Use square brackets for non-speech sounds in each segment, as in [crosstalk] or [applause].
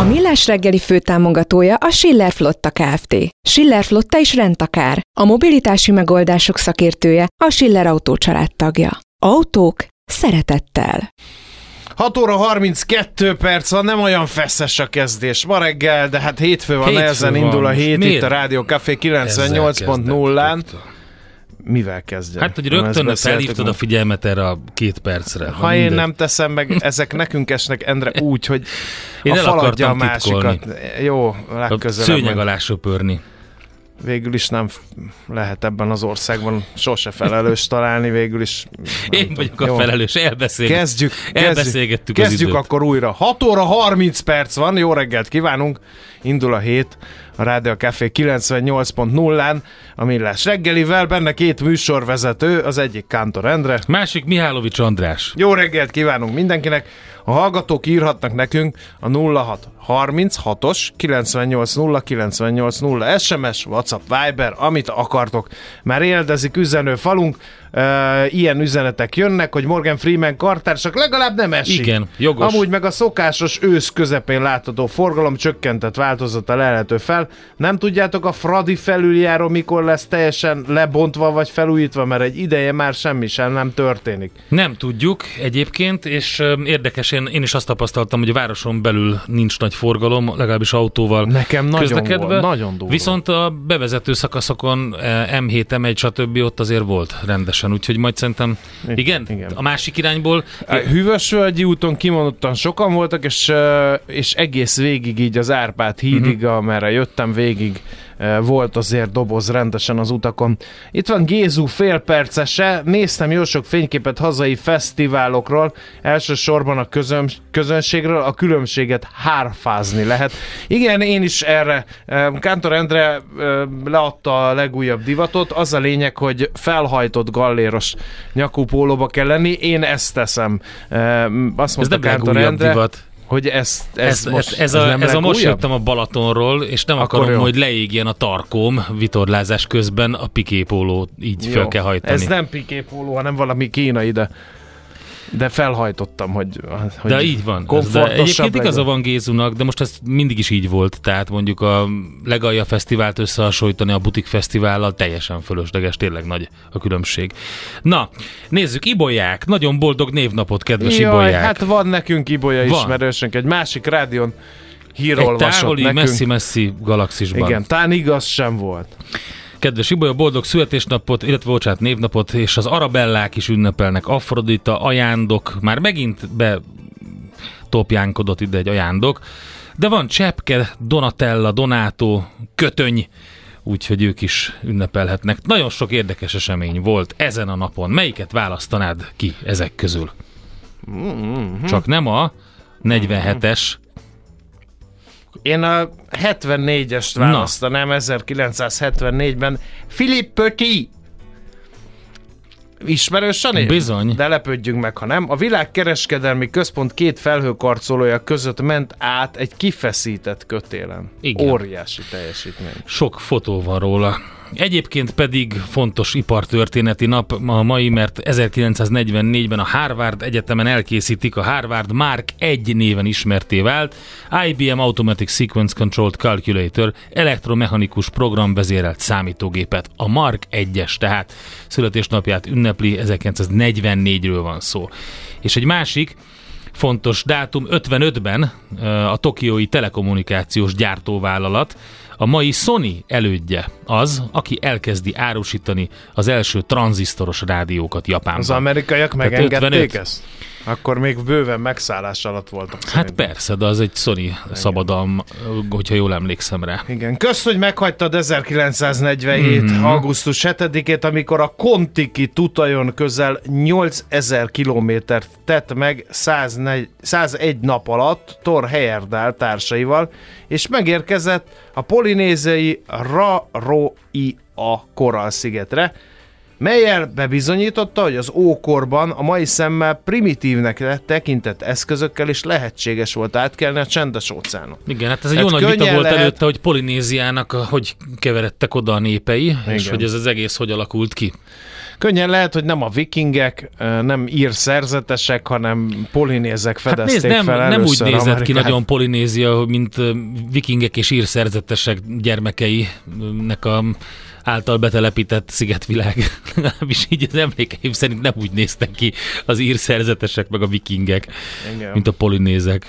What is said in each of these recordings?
A Millás reggeli főtámogatója a Schiller Flotta Kft. Schiller Flotta is rendtakár. A mobilitási megoldások szakértője a Schiller Autó tagja. Autók szeretettel. 6 óra 32 perc van, nem olyan feszes a kezdés ma reggel, de hát hétfő van, Hétfő nehezen van. indul a hét Miért? itt a Rádió Café 98.0-án. Mivel kezdjem? Hát, hogy rögtön felhívtad a figyelmet erre a két percre. Ha én nem teszem meg, ezek nekünk esnek, Endre, [laughs] úgy, hogy Én a el faladja a másikat. titkolni. Jó, a legközelebb. szőnyeg majd. alá söpörni. Végül is nem lehet ebben az országban sose felelős találni, végül is. [laughs] Én tudom. vagyok a Jó. felelős, elbeszélgetünk. Kezdjük, kezdjük, Elbeszélgettük az kezdjük időt. akkor újra. 6 óra 30 perc van, jó reggelt kívánunk. Indul a hét a Rádió Café 98.0-án a Millás reggelivel, benne két műsorvezető, az egyik Kántor Endre. Másik Mihálovics András. Jó reggelt kívánunk mindenkinek! A hallgatók írhatnak nekünk a 06 36-os 980 980 SMS, WhatsApp, Viber, amit akartok. Már éldezik üzenő falunk, e, ilyen üzenetek jönnek, hogy Morgan Freeman kartársak legalább nem esik. Igen, jogos. Amúgy meg a szokásos ősz közepén látható forgalom csökkentett változata lehető fel. Nem tudjátok a Fradi felüljáró mikor lesz teljesen lebontva vagy felújítva, mert egy ideje már semmi sem nem történik. Nem tudjuk egyébként, és érdekes, én, én is azt tapasztaltam, hogy a városon belül nincs nagy forgalom, legalábbis autóval Nekem nagyon közlekedve. volt, nagyon durva. Viszont a bevezető szakaszokon eh, M7, M1, stb. ott azért volt rendesen, úgyhogy majd szerintem, igen, igen. a másik irányból, A Hűvösvölgyi úton kimondottan sokan voltak, és, és egész végig így az Árpád hídig, uh-huh. amerre jöttem végig, volt azért doboz rendesen az utakon. Itt van Gézu félpercese, néztem jó sok fényképet hazai fesztiválokról, elsősorban a közön, közönségről, a különbséget hárfázni lehet. Igen, én is erre, ö, Kántor Endre ö, leadta a legújabb divatot, az a lényeg, hogy felhajtott galléros nyakú pólóba kell lenni, én ezt teszem. Azt ez mondta nem Kántor Endre, divat. Hogy ez, Ez, ez, most, ez, ez, a, nem ez a most jöttem a Balatonról, és nem Akkor akarom, jó. hogy leégjen a tarkóm vitorlázás közben a piképóló így Jó. fel kell hajtani. Ez nem piké póló, hanem valami kínai, de de felhajtottam, hogy, hogy De így van. De egyébként igaza van Gézunak, de most ez mindig is így volt. Tehát mondjuk a Legalja Fesztivált összehasonlítani a Butik Fesztivállal teljesen fölösleges, tényleg nagy a különbség. Na, nézzük, Ibolyák. Nagyon boldog névnapot, kedves Jaj, Ibolyák. hát van nekünk Ibolya Van. ismerősünk, egy másik rádión Egy hírolvasott távoli, nekünk. messzi-messzi galaxisban. Igen, tán igaz sem volt. Kedves Ibolya, boldog születésnapot, illetve bocsánat, névnapot, és az arabellák is ünnepelnek. Afrodita, ajándok, már megint be topjánkodott ide egy ajándok. De van Csepke, Donatella, Donátó, Kötöny, úgyhogy ők is ünnepelhetnek. Nagyon sok érdekes esemény volt ezen a napon. Melyiket választanád ki ezek közül? Csak nem a 47-es, Én a 74-est Na. választanám 1974-ben. Philip Petit. Ismerős a név? Bizony. De lepődjünk meg, ha nem. A világkereskedelmi központ két felhőkarcolója között ment át egy kifeszített kötélen. Igen. Óriási teljesítmény. sok fotó van róla. Egyébként pedig fontos ipartörténeti nap a mai, mert 1944-ben a Harvard Egyetemen elkészítik a Harvard Mark 1 néven ismerté vált IBM Automatic Sequence Controlled Calculator elektromechanikus programvezérelt számítógépet. A Mark 1-es, tehát születésnapját ünnepli, 1944-ről van szó. És egy másik, fontos dátum 55-ben a tokiói telekommunikációs gyártóvállalat a mai Sony elődje az, aki elkezdi árusítani az első tranzisztoros rádiókat Japánban. Az amerikaiak megengedték 55. ezt? Akkor még bőven megszállás alatt voltak. Hát szerintem. persze, de az egy Sony szabadalm, hogyha jól emlékszem rá. Igen, kösz, hogy meghagytad 1947. Mhm. Mm-hmm. augusztus 7-ét, amikor a Kontiki tutajon közel 8000 kilométert tett meg 104, 101 nap alatt Thor Heyerdahl társaival, és megérkezett a polinéziai Raroia koralszigetre, melyel bebizonyította, hogy az ókorban a mai szemmel primitívnek tekintett eszközökkel is lehetséges volt átkelni a csendes óceánon. Igen, hát ez egy Tehát jó nagy vita volt lehet- előtte, hogy Polinéziának a- hogy keveredtek oda a népei, Igen. és hogy ez az egész hogy alakult ki. Könnyen lehet, hogy nem a vikingek, ö, nem ír szerzetesek, hanem polinézek Hát fedezték nézd, nem, fel nem úgy nézett ki Amerikát. nagyon Polinézia, mint ö, vikingek és írszerzetesek gyermekeinek a által betelepített szigetvilág. [laughs] Legalábbis így az emlékeim szerint nem úgy néztek ki az írszerzetesek meg a vikingek, Igen. mint a polinézek.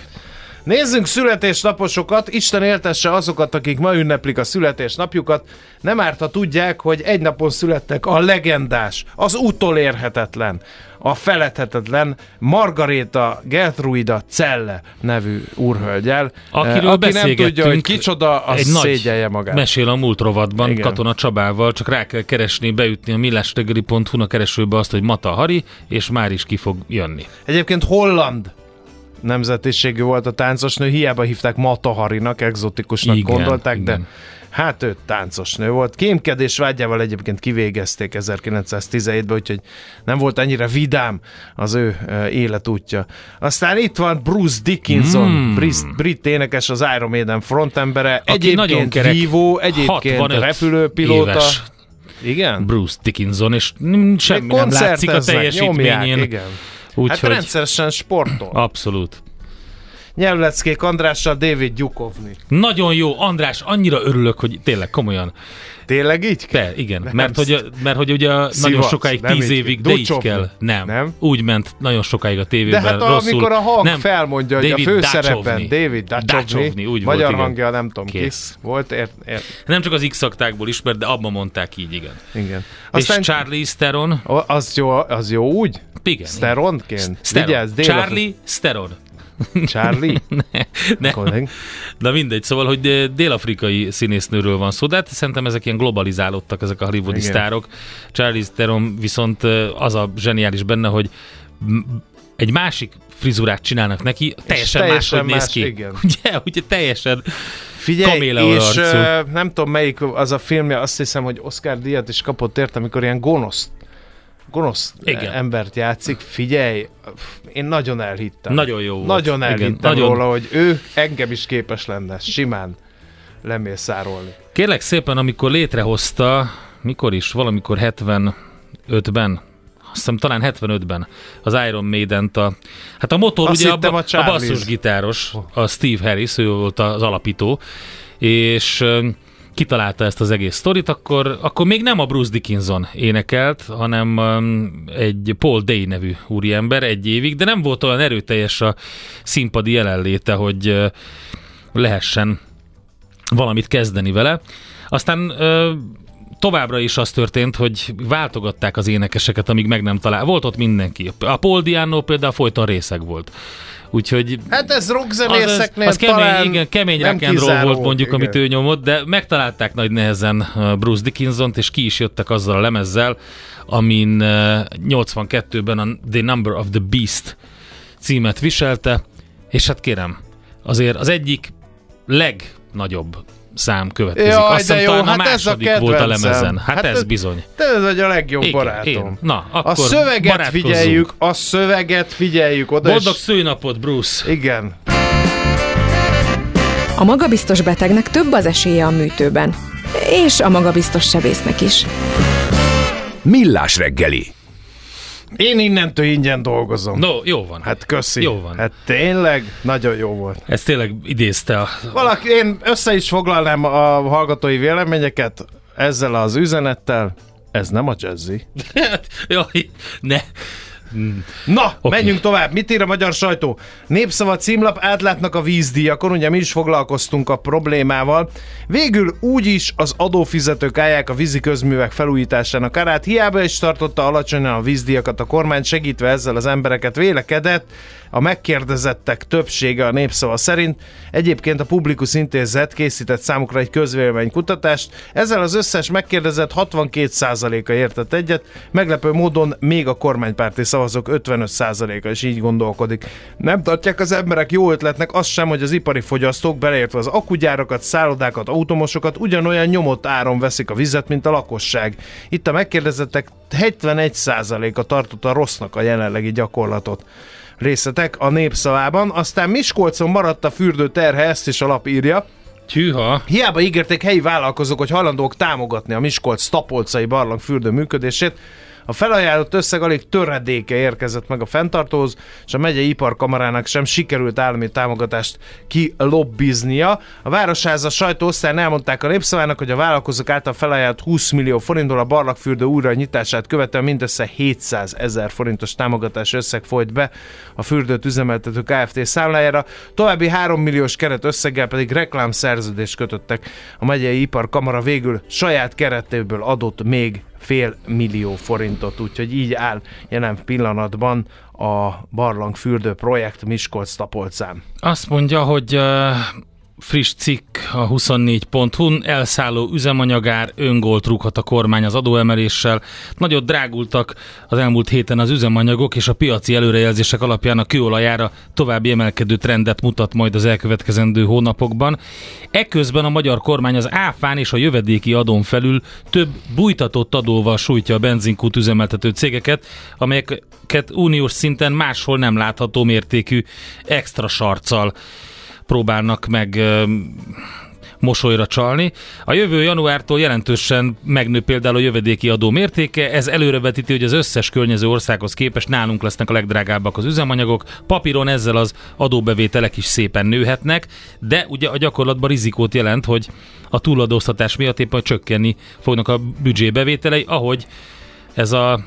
Nézzünk születésnaposokat, Isten éltesse azokat, akik ma ünneplik a születésnapjukat. Nem árt, ha tudják, hogy egy napon születtek a legendás, az utolérhetetlen, a feledhetetlen Margaréta Gertruida Celle nevű úrhölgyel. Akiről Eh, Aki nem tudja, hogy kicsoda, az egy szégyelje magát. mesél a múlt rovatban Igen. Katona Csabával, csak rá kell keresni, beütni a millástegeri.hu a keresőbe azt, hogy Mata Hari, és már is ki fog jönni. Egyébként holland nemzetiségű volt a táncosnő, hiába hívták Mataharinak, exotikusnak Igen, gondolták, de igen. hát ő táncosnő volt. Kémkedés vágyával egyébként kivégezték 1917-ben, úgyhogy nem volt ennyire vidám az ő életútja. Aztán itt van Bruce Dickinson, Hmm. brit, brit énekes, az Iron Maiden frontembere, Aki egyébként nagyon kerek, vívó, egyébként 65 repülőpilóta. éves Igen? Bruce Dickinson, és mm, semmi nem látszik a teljesítményén. nyomják, igen. Úgyhogy Hát rendszeresen sportol. abszolút. Nyelvleckék Andrással David Gyukovni. Nagyon jó, András, annyira örülök, hogy tényleg komolyan. Tényleg így kell? Te, igen, Nem mert hogy, mert hogy ugye nagyon Szivac, sokáig, nem tíz évig, de így kell. Nem. Nem? Úgy ment nagyon sokáig a De tévében. hát rosszul. amikor a hang nem. felmondja, hogy David a főszerepben. David Duchovny, úgy magyar volt, hangja nem tudom Kész. Kész. volt, ért, ért, Nem csak az x aktákból ismert, de abban mondták így, igen. igen. Aztán és Charlie Steron. Az jó, az jó úgy? Igen. Steronként? Steron. Vigyázz, Charlie Steron. Charlie? [laughs] Ne. Akkor- Na mindegy, szóval, hogy eh, dél-afrikai színésznőről van szó, de hát szerintem ezek ilyen globalizálódtak, ezek a hollywoodi Igen. sztárok. Charlie Theron viszont eh, az a zseniális benne, hogy egy másik frizurát csinálnak neki, teljesen, teljesen máshogy néz más, ki. igen. [laughs] Ugye, ugye teljesen Figyelj, és ö, nem tudom melyik az a filmje, azt hiszem, hogy Oscar díjat is kapott érte, amikor ilyen gonosz gonosz Igen. Igen. embert játszik. Figyelj, én nagyon elhittem. Nagyon jó volt. Nagyon Igen, elhittem nagyon. róla, hogy ő engem is képes lenne simán lemészárolni. Kérlek szépen, amikor létrehozta, mikor is, valamikor 75-ben, azt hiszem talán 75-ben az Iron Maiden-t a, hát a motor Azt ugye a, a a, basszusgitáros, a Steve Harris, ő volt az alapító, és kitalálta ezt az egész sztorit, akkor, akkor még nem a Bruce Dickinson énekelt, hanem um, egy Paul Day nevű úriember egy évig, de nem volt olyan erőteljes a színpadi jelenléte, hogy ö, lehessen valamit kezdeni vele. Aztán ö, továbbra is az történt, hogy váltogatták az énekeseket, amíg meg nem talál. Volt ott mindenki. A Paul Diano például folyton részeg volt. Úgyhogy Hát ez az, az, rockzenészeknél az kemény, igen, kemény rock and roll volt mondjuk, igen. amit ő nyomott, de megtalálták nagy nehezen uh, Bruce Dickinson-t, és ki is jöttek azzal a lemezzel, amin uh, 82-ben a The Number of the Beast címet viselte, és hát kérem, azért az egyik legnagyobb szám következik. Jaj, Azt hiszem jó, talán a hát ez a második volt a lemezen. Hát, Hát ez ez- bizony. Te ez vagy a legjobb Igen, barátom. én. Na, A akkor szöveget barátkozzunk. figyeljük, a szöveget figyeljük oda, Boldog és... szőnapot, Bruce! Igen. A magabiztos betegnek több az esélye a műtőben. és a magabiztos sebésznek is. Millás reggeli. Én innentől ingyen dolgozom. No, jó van. Hát köszi. Jó van. Hát tényleg nagyon jó volt. Ez tényleg idézte a... Valaki, én össze is foglalnám a hallgatói véleményeket ezzel az üzenettel. Ez nem a jazzy. [laughs] Jaj, ne. Na, Oké. okay. menjünk tovább. Mit ír a magyar sajtó? Népszava címlap, átlátnak a vízdíjakon, ugye mi is foglalkoztunk a problémával. Végül úgyis az adófizetők állják a vízi közművek felújításának árát. Hiába is tartotta alacsonyan a vízdíjakat a kormány, segítve ezzel az embereket vélekedett. A megkérdezettek többsége a népszava szerint. Egyébként a Publikus Intézet készített számukra egy közvéleménykutatást. Ezzel az összes megkérdezett 62%-a értett egyet. Meglepő módon még a kormánypárti szavazók 55%-a is így gondolkodik. Nem tartják az emberek jó ötletnek azt sem, hogy az ipari fogyasztók, beleértve az akugyárakat, szállodákat, automosokat ugyanolyan nyomott áron veszik a vizet, mint a lakosság. Itt a megkérdezettek 71%-a tartotta rossznak a jelenlegi gyakorlatot részletek a népszavában. Aztán Miskolcon maradt a fürdő terhe, ezt is a lap írja. Tűha. Hiába ígérték helyi vállalkozók, hogy hajlandók támogatni a Miskolc tapolcai barlang fürdő működését, a felajánlott összeg alig töredéke érkezett meg a fenntartóhoz, és a megyei iparkamarának sem sikerült állami támogatást kilobbiznia. A Városháza sajtóosztályon elmondták a népszavának, hogy a vállalkozók által felajánlott 20 millió forintból a barlangfürdő újra nyitását követően mindössze 700 ezer forintos támogatás összeg folyt be a fürdőt üzemeltető Kft. számlájára, további 3 milliós keret összeggel pedig reklámszerződést kötöttek. A megyei iparkamara végül saját keretéből adott még fél millió forintot, úgyhogy így áll jelen pillanatban a barlangfürdő projekt Miskolc Tapolcán. Azt mondja, hogy friss cikk a 24.hu-n, elszálló üzemanyagár, öngolt rúghat a kormány az adóemeléssel. Nagyot drágultak az elmúlt héten az üzemanyagok, és a piaci előrejelzések alapján a kőolajára további emelkedő trendet mutat majd az elkövetkezendő hónapokban. Eközben a magyar kormány az áfán és a jövedéki adón felül több bújtatott adóval sújtja a benzinkút üzemeltető cégeket, amelyeket uniós szinten máshol nem látható mértékű extra sarccal próbálnak meg mosolyra csalni. A jövő januártól jelentősen megnő például a jövedéki adó mértéke, ez előrevetíti, hogy az összes környező országhoz képest nálunk lesznek a legdrágábbak az üzemanyagok. Papíron ezzel az adóbevételek is szépen nőhetnek, de ugye a gyakorlatban rizikót jelent, hogy a túladóztatás miatt éppen csökkenni fognak a büdzsébevételei, ahogy ez a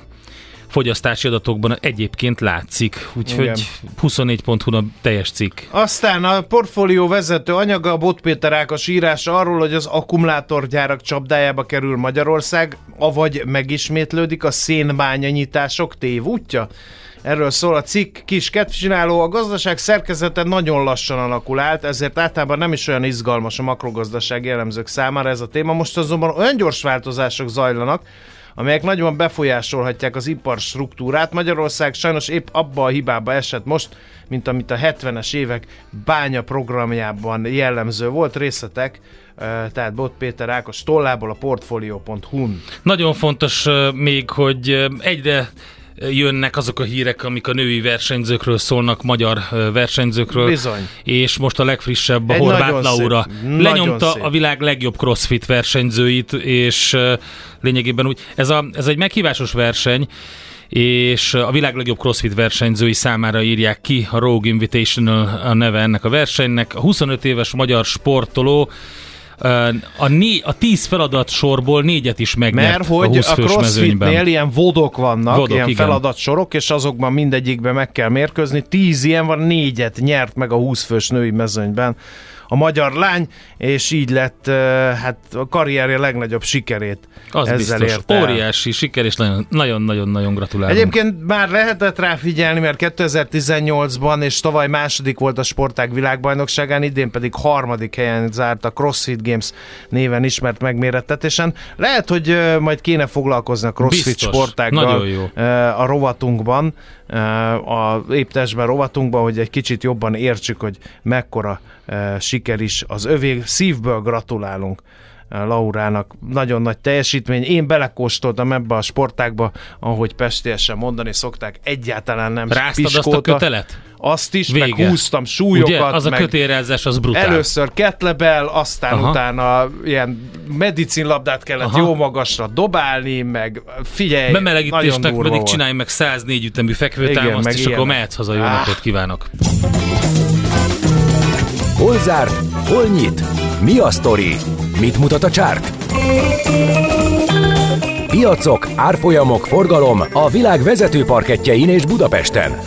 fogyasztási adatokban egyébként látszik. Úgyhogy 24.hu a teljes cikk. Aztán a portfólió vezető anyaga a Bot Péter Ákos írása arról, hogy az akkumulátorgyárak csapdájába kerül Magyarország, avagy megismétlődik a szénbánya nyitások tévútja. Erről szól a cikk, kis kedvcsináló, a gazdaság szerkezete nagyon lassan alakul át, ezért általában nem is olyan izgalmas a makrogazdaság jellemzők számára ez a téma. Most azonban olyan gyors változások zajlanak, amelyek nagyon befolyásolhatják az ipar struktúrát. Magyarország sajnos épp abba a hibába esett most, mint amit a 70-es évek bánya programjában jellemző volt. Részletek, eh, tehát Bot Péter Ákos tollából a portfolio.hu-n. Nagyon fontos még, hogy egyre jönnek azok a hírek, amik a női versenyzőkről szólnak, magyar versenyzőkről. Bizony. És most a legfrissebb a Egy Horváth Laura. szép, Lenyomta szép. a világ legjobb crossfit versenyzőit, és lényegében úgy, ez, a, ez egy meghívásos verseny, és a világ legjobb crossfit versenyzői számára írják ki a Rogue Invitational a neve ennek a versenynek. A 25 éves magyar sportoló a, né, a 10 feladat sorból négyet is megnyert Mert a hogy 20 a fős crossfitnél ilyen vodok vannak, Vodok, ilyen igen. feladatsorok, és azokban mindegyikben meg kell mérkőzni. Tíz ilyen van, négyet nyert meg a 20 fős női mezőnyben a magyar lány, és így lett hát a karrierje legnagyobb sikerét Az ezzel biztos. ért el. Óriási siker, és nagyon- nagyon-nagyon-nagyon gratulálunk. Egyébként már lehetett rá figyelni, mert 2018-ban és tavaly második volt a sportág világbajnokságán, idén pedig harmadik helyen zárt a CrossFit Games néven ismert megmérettetésen. Lehet, hogy majd kéne foglalkozni a CrossFit Biztos. sportággal a rovatunkban, a éptestben rovatunkban, hogy egy kicsit jobban értsük, hogy mekkora siker is az övé. Szívből gratulálunk Laurának nagyon nagy teljesítmény. Én belekóstoltam ebbe a sportágba, ahogy pestiesen mondani szokták, egyáltalán nem Ráztad azt a piskóta. kötelet? Azt is, Vége. meg húztam súlyokat, Ugye? Az a meg kötélrezés, az brutál. Először kettlebell, aztán Aha. Utána ilyen medicinlabdát kellett Aha. Jó magasra dobálni, meg figyelj, nagyon Bemelegítésnek durva pedig volt. csinálj meg 104 ütemű fekvőtámaszt, és akkor ilyenek. mehetsz haza, jó Ah. napot kívánok! Hol zárt? Hol nyit? Mi a sztori? Mit mutat a csárt? Piacok, árfolyamok, forgalom a világ vezető parketjein és Budapesten.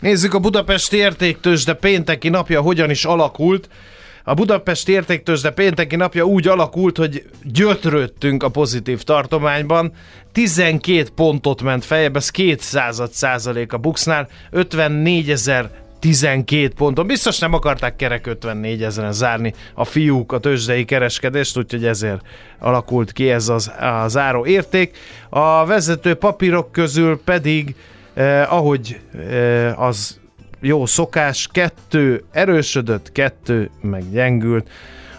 Nézzük a Budapesti értéktősde pénteki napja hogyan is alakult. A Budapesti értéktősde pénteki napja úgy alakult, hogy gyötrődtünk a pozitív tartományban. 12 pontot ment feljebb, ez 200 százalék a Buxnál, 54 ezer 12 ponton. Biztos nem akarták kerek 54 ezeren zárni a fiúk a tőzsdei kereskedést, úgyhogy ezért alakult ki ez az, a záró érték. A vezető papírok közül pedig, eh, ahogy eh, az jó szokás, kettő erősödött, kettő meg gyengült.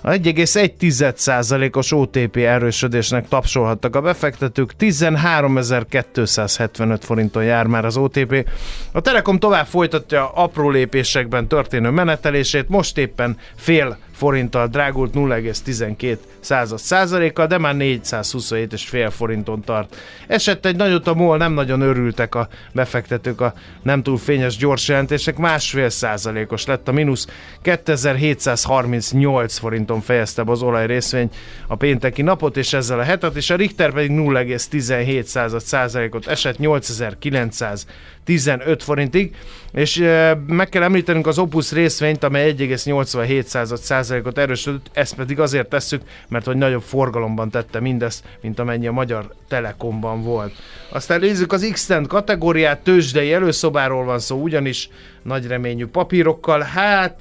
A 1,1%-os OTP erősödésnek tapsolhattak a befektetők, 13.275 forinton jár már az OTP. A Telekom tovább folytatja apró lépésekben történő menetelését, most éppen fél forinttal drágult 0,12 század százalékkal, de már 427 és fél forinton tart. Esett egy nagyot a MOL, nem nagyon örültek a befektetők a nem túl fényes gyors jelentések, másfél százalékos lett a mínusz, 2738 forinton fejezte be az olaj részvény a pénteki napot, és ezzel a hetet, és a Richter pedig 0,17 század százalékot esett 8915 forintig, és meg kell említenünk az Opus részvényt, amely 1,87 század százalékot erősödött, ezt pedig azért tesszük, mert hogy nagyobb forgalomban tette mindezt, mint amennyi a Magyar Telekomban volt. Aztán nézzük az x kategóriát, tőzsdei előszobáról van szó, ugyanis nagy reményű papírokkal, hát...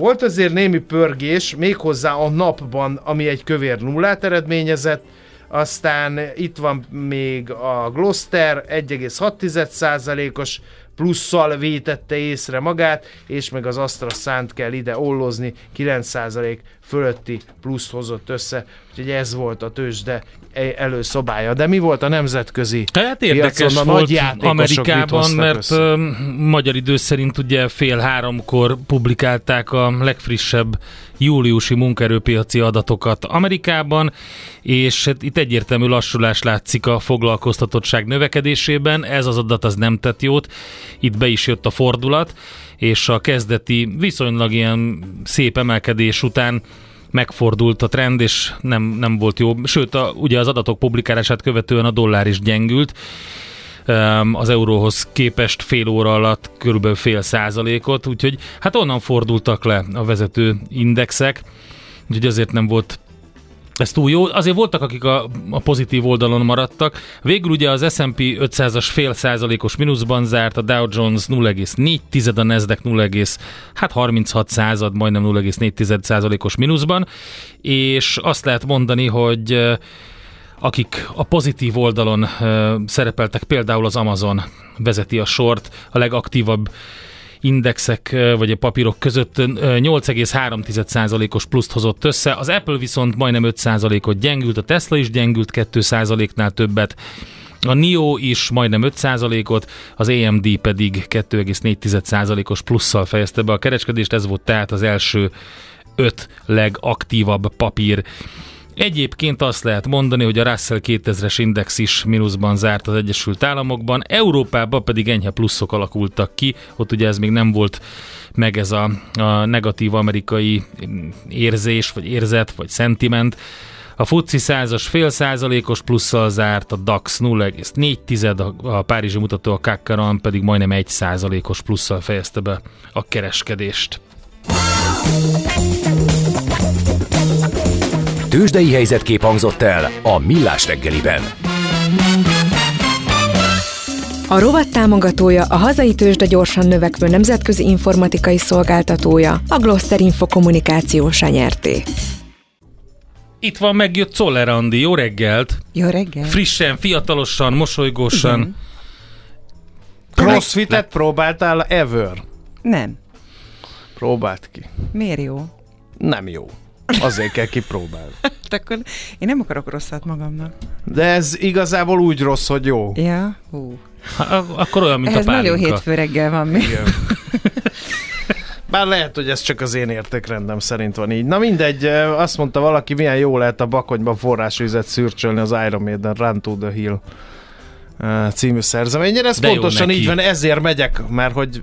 volt azért némi pörgés, méghozzá a napban, ami egy kövér nullát eredményezett, aztán itt van még a Gloster 1,6%-os plusszal vétette észre magát, és meg az Astra szánt kell ide ollozni, 9% fölötti pluszt hozott össze, úgyhogy ez volt a tőzsde előszobája. De mi volt a nemzetközi Hát érdekes a volt nagy Amerikában, mert össze? magyar idő szerint ugye fél háromkor publikálták a legfrissebb júliusi munkaerőpiaci adatokat Amerikában, és hát itt egyértelmű lassulás látszik a foglalkoztatottság növekedésében, ez az adat az nem tett jót, itt be is jött a fordulat, és a kezdeti viszonylag ilyen szép emelkedés után megfordult a trend, és nem, nem volt jó. Sőt, a, ugye az adatok publikálását követően a dollár is gyengült, az euróhoz képest fél óra alatt körülbelül fél százalékot, úgyhogy hát onnan fordultak le a vezető indexek, úgyhogy azért nem volt ez túl jó. Azért voltak, akik a, a pozitív oldalon maradtak. Végül ugye az S&P 500-as fél százalékos mínuszban zárt, a Dow Jones 0,4, a Nasdaq 0, hát 36 század, majdnem 0,4 százalékos mínuszban, és azt lehet mondani, hogy akik a pozitív oldalon szerepeltek, például az Amazon vezeti a sort, a legaktívabb indexek vagy a papírok között ö, 8,3%-os pluszt hozott össze. Az Apple viszont majdnem 5%-ot gyengült, a Tesla is gyengült 2%-nál többet, a NIO is majdnem 5%-ot, az AMD pedig 2,4%-os plusszal fejezte be a kereskedést, ez volt tehát az első öt legaktívabb papír. Egyébként azt lehet mondani, hogy a Russell 2000-es index is mínuszban zárt az Egyesült Államokban, Európában pedig enyhe pluszok alakultak ki, ott ugye ez még nem volt meg ez a, a negatív amerikai érzés, vagy érzet, vagy szentiment. A FUCI 100-as fél százalékos plusszal zárt, a DAX 0,4, a, a Párizsi mutató a Kakkaran pedig majdnem 1 százalékos plusszal fejezte be a kereskedést. Tőzsdei helyzetkép hangzott el a Millás reggeliben. A rovat támogatója a hazai tőzsde gyorsan növekvő nemzetközi informatikai szolgáltatója, a Gloster Info kommunikációs nyerté. Itt van megjött Czoller Andi, jó reggelt! Jó reggel. Frissen, fiatalosan, mosolygósan. Crossfitet próbáltál ever? Nem. Próbált ki. Miért jó? Nem jó. Azért kell kipróbálni. [laughs] Hát akkor én nem akarok rosszat magamnak. De ez igazából úgy rossz, hogy jó. Ja? Hú. Ha, akkor olyan, mint Ehhez a nagyon pálinka. hétfő reggel van még. Igen. [laughs] Bár lehet, hogy ez csak az én értékrendem szerint van így. Na mindegy, azt mondta valaki, milyen jó lehet a bakonyban forrásvizet szürcsölni az Iron Maiden Run to the Hill című szerzeményre. Ez De pontosan így van, ezért megyek, mert hogy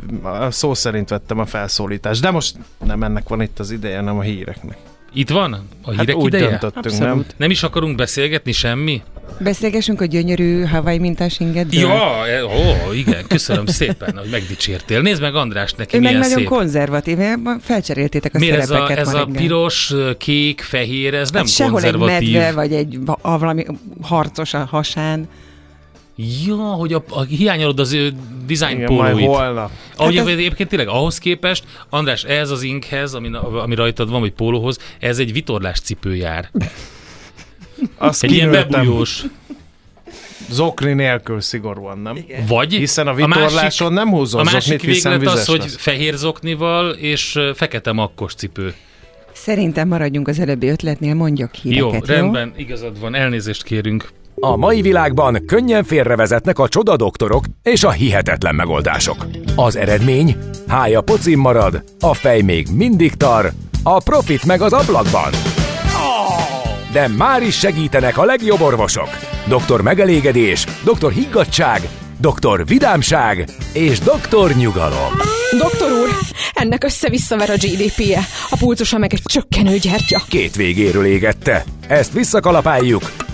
szó szerint vettem a felszólítást. De most nem ennek van itt az ideje, nem a híreknek. Itt van a Hát hírek úgy ideje? döntöttünk, Abszolút. nem? Nem is akarunk beszélgetni semmi? Beszélgessünk a gyönyörű Hawaii mintás ingedről. Ja, e- ó, igen, köszönöm szépen, hogy megdicsértél. Nézd meg András, neki Ő meg milyen nagyon szép. konzervatív, felcseréltétek a Miért ez a, szerepeket ez a piros, kék, fehér, ez nem hát sehol egy konzervatív. medve, vagy egy valami harcos a hasán. Ja, hogy a, a hiányolod az ő design Igen, majd pólóit. holnap. Ahogy Hát ez... egyébként tényleg ahhoz képest, András, ez az inkhez, ami, ami rajtad van, vagy pólóhoz, ez egy vitorlás cipő jár. Azt Egy ilyen kinőttem bebújós. zokni nélkül szigorúan, nem? Vagy Hiszen a másik- vitorláson nem húzol A másik zoknit, hiszen az, vizes hogy lesz. fehér zoknival és fekete makkos cipő. Szerintem maradjunk az előbbi ötletnél, mondjak Jó, híreket, jó? rendben, igazad van, elnézést kérünk. A mai világban könnyen félrevezetnek a csodadoktorok és a hihetetlen megoldások. Az eredmény? Hája pocim marad, a fej még mindig tar, a profit meg az ablakban. De már is segítenek a legjobb orvosok. Doktor megelégedés, doktor higgadság, doktor vidámság és doktor nyugalom. Doktor úr, ennek össze-visszaver a GDP-je, a pulcosa meg egy csökkenő gyertya. Két végéről égette. Ezt visszakalapáljuk,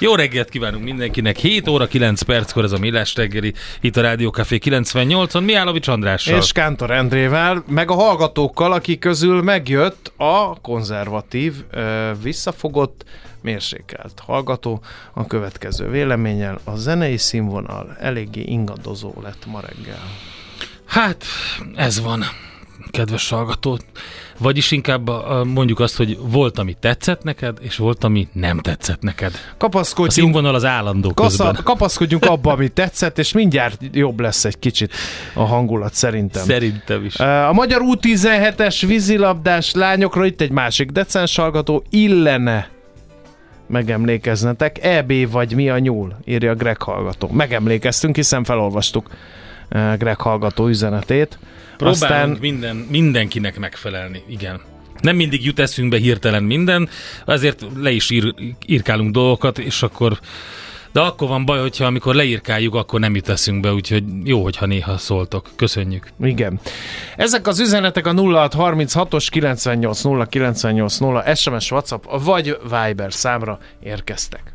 Jó reggelt kívánunk mindenkinek, 7 óra 9 perckor ez a Millás reggeli, itt a Rádió Café 98-on, Miálovics Andrással. És Kántor Endrével, meg a hallgatókkal, akik közül megjött a konzervatív, visszafogott, mérsékelt hallgató a következő véleménnyel. A zenei színvonal eléggé ingadozó lett ma reggel. Hát, ez van, kedves hallgató. Vagyis inkább a, a, mondjuk azt, hogy volt, ami tetszett neked, és volt, ami nem tetszett neked. A Kapaszkodjunk, színvonal az állandó kasza, közben. kapaszkodjunk abba, ami tetszett, és mindjárt jobb lesz egy kicsit a hangulat szerintem. Szerintem is. A Magyar U17-es vízilabdás lányokra itt egy másik decens hallgató illene megemlékeznetek. EB vagy mi a nyúl, írja Greg hallgató. Megemlékeztünk, hiszen felolvastuk Greg hallgató üzenetét. Próbálunk Aztán minden, mindenkinek megfelelni, igen. Nem mindig jut eszünkbe hirtelen minden, ezért le is ír, írkálunk dolgokat, és akkor de akkor van baj, hogyha amikor leírkáljuk, akkor nem jut eszünkbe, úgyhogy jó, hogyha néha szóltok. Köszönjük. Igen. Ezek az üzenetek a 0636-os 980 980 SMS, WhatsApp vagy Viber számra érkeztek.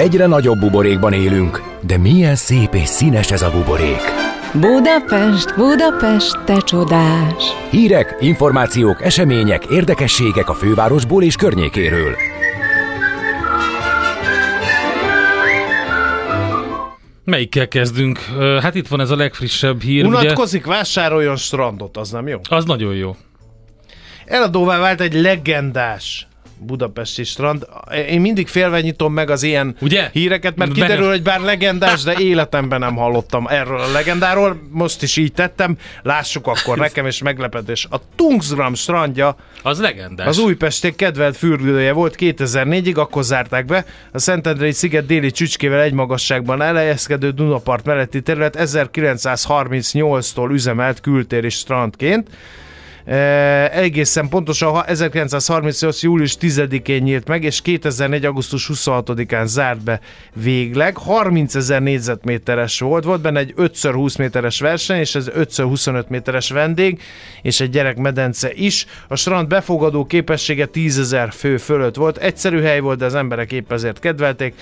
Egyre nagyobb buborékban élünk, de milyen szép és színes ez a buborék. Budapest, Budapest, te csodás! Hírek, információk, események, érdekességek a fővárosból és környékéről. Melyikkel kezdünk? Hát itt van ez a legfrissebb hír. ugye? Unatkozik, vásároljon strandot, az nem jó? Az nagyon jó. Eladóvá vált egy legendás budapesti strand. Én mindig félve nyitom meg az ilyen Ugye? híreket, mert kiderül, hogy bár legendás, de életemben nem hallottam erről a legendáról. Most is így tettem. Lássuk akkor nekem is meglepetés. A Tungsgram strandja Az legendás. az újpesti kedvelt fürdője volt 2004-ig, akkor zárták be. A Szentendrei sziget déli csücskével egy magasságban elhelyezkedő Dunapart melletti terület 1938-tól üzemelt kültéri strandként. Egészen pontosan ha 1938. július 10-én nyílt meg, és 2004. augusztus 26-án zárt be végleg. 30 ezer négyzetméteres volt, volt benne egy 5x20 méteres verseny, és ez 5x25 méteres vendég, és egy gyerekmedence is. A strand befogadó képessége 10 ezer fő fölött volt. Egyszerű hely volt, de az emberek épp ezért kedvelték.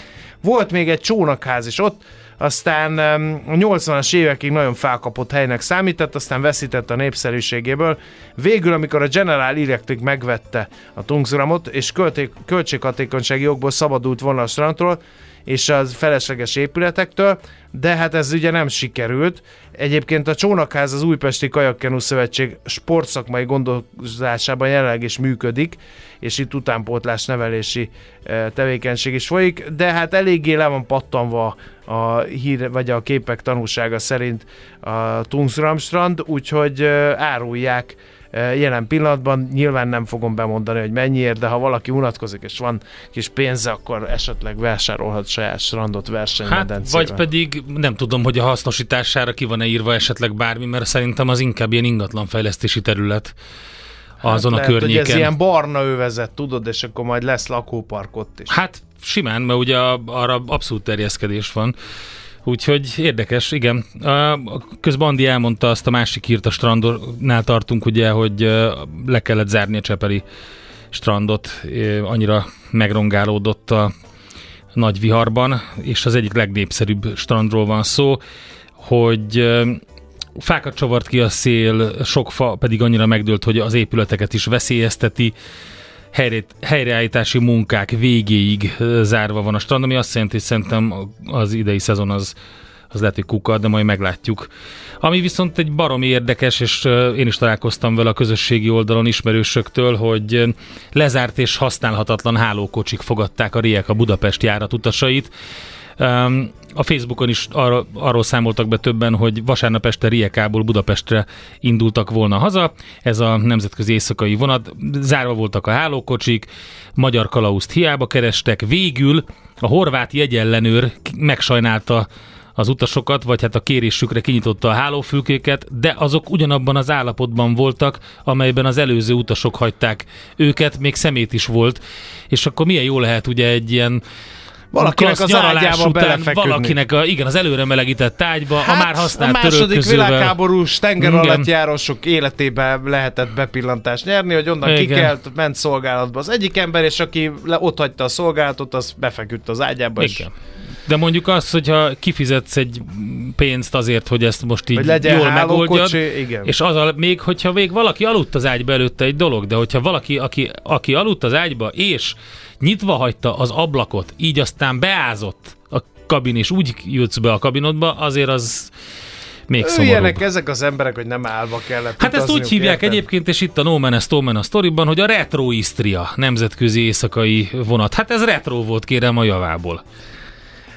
Volt még egy csónakház is ott, aztán a 80-as évekig nagyon felkapott helynek számított, aztán veszített a népszerűségéből. Végül, amikor a General Electric megvette a Tungsramot, és költék, költséghatékonysági jogból szabadult volna a strandról, és az felesleges épületektől, de hát ez ugye nem sikerült. Egyébként a Csónakház az Újpesti Kajakkenu Szövetség sportszakmai gondozásában jelenleg is működik, és itt utánpótlás nevelési eh, tevékenység is folyik, de hát eléggé le van pattanva a hír, vagy a képek tanúsága szerint a Tungsramstrand, úgyhogy árulják jelen pillanatban. Nyilván nem fogom bemondani, hogy mennyiért, de ha valaki unatkozik és van kis pénze, akkor esetleg vásárolhat saját strandot Hát, versenymedencével. vagy pedig nem tudom, hogy a hasznosítására ki van-e írva esetleg bármi, mert szerintem az inkább ilyen ingatlanfejlesztési terület azon Hát a lehet, környéken. Hogy ez ilyen barna övezet, tudod, és akkor majd lesz lakópark ott is. Hát simán, mert ugye arra abszolút terjeszkedés van. Úgyhogy érdekes, igen. Közben Andi elmondta azt a másik írt a strandnál tartunk, ugye, hogy le kellett zárni a Csepeli strandot, annyira megrongálódott a nagy viharban, és az egyik legnépszerűbb strandról van szó, hogy fákat csavart ki a szél, sok fa pedig annyira megdőlt, hogy az épületeket is veszélyezteti, helyre, helyreállítási munkák végéig zárva van a strand, ami azt jelenti, hogy szerintem az idei szezon az, az lehet, hogy kuka, de majd meglátjuk. Ami viszont egy baromi érdekes, és én is találkoztam vele a közösségi oldalon ismerősöktől, hogy lezárt és használhatatlan hálókocsik fogadták a Riek a Budapest járat utasait. Um, a Facebookon is arra, arról számoltak be többen, hogy vasárnap este Riekából Budapestre indultak volna haza. Ez a nemzetközi éjszakai vonat. Zárva voltak a hálókocsik, magyar kalauzt hiába kerestek. Végül a horvát jegyellenőr megsajnálta az utasokat, vagy hát a kérésükre kinyitotta a hálófülkéket, de azok ugyanabban az állapotban voltak, amelyben az előző utasok hagyták őket, még szemét is volt, és akkor milyen jó lehet ugye egy ilyen Valakinek az ágyába belefeküdni. valakinek a, igen, az előre melegített ágyba, hát, a már használt a második törölközővel. világháborús tenger alatt járósok életében lehetett bepillantást nyerni, hogy onnan Igen. kikelt, ment szolgálatba az egyik ember, és aki le, ott hagyta a szolgálatot, az befeküdt az ágyába, és Igen. De mondjuk azt, hogyha kifizetsz egy pénzt azért, hogy ezt most így hogy jól megoldjad, igen. és az a, még hogyha még valaki aludt az ágyba előtte egy dolog, de hogyha valaki, aki, aki aludt az ágyba, és nyitva hagyta az ablakot, így aztán beázott a kabin, és úgy jutsz be a kabinodba, azért az még szomorúbb. Üljenek ezek az emberek, hogy nem állva kellett Hát ezt úgy hívják érted? egyébként, és itt a No Man a Stone Man a sztoriban, hogy a Retro Istria nemzetközi éjszakai vonat. Hát ez retro volt, kérem a javából.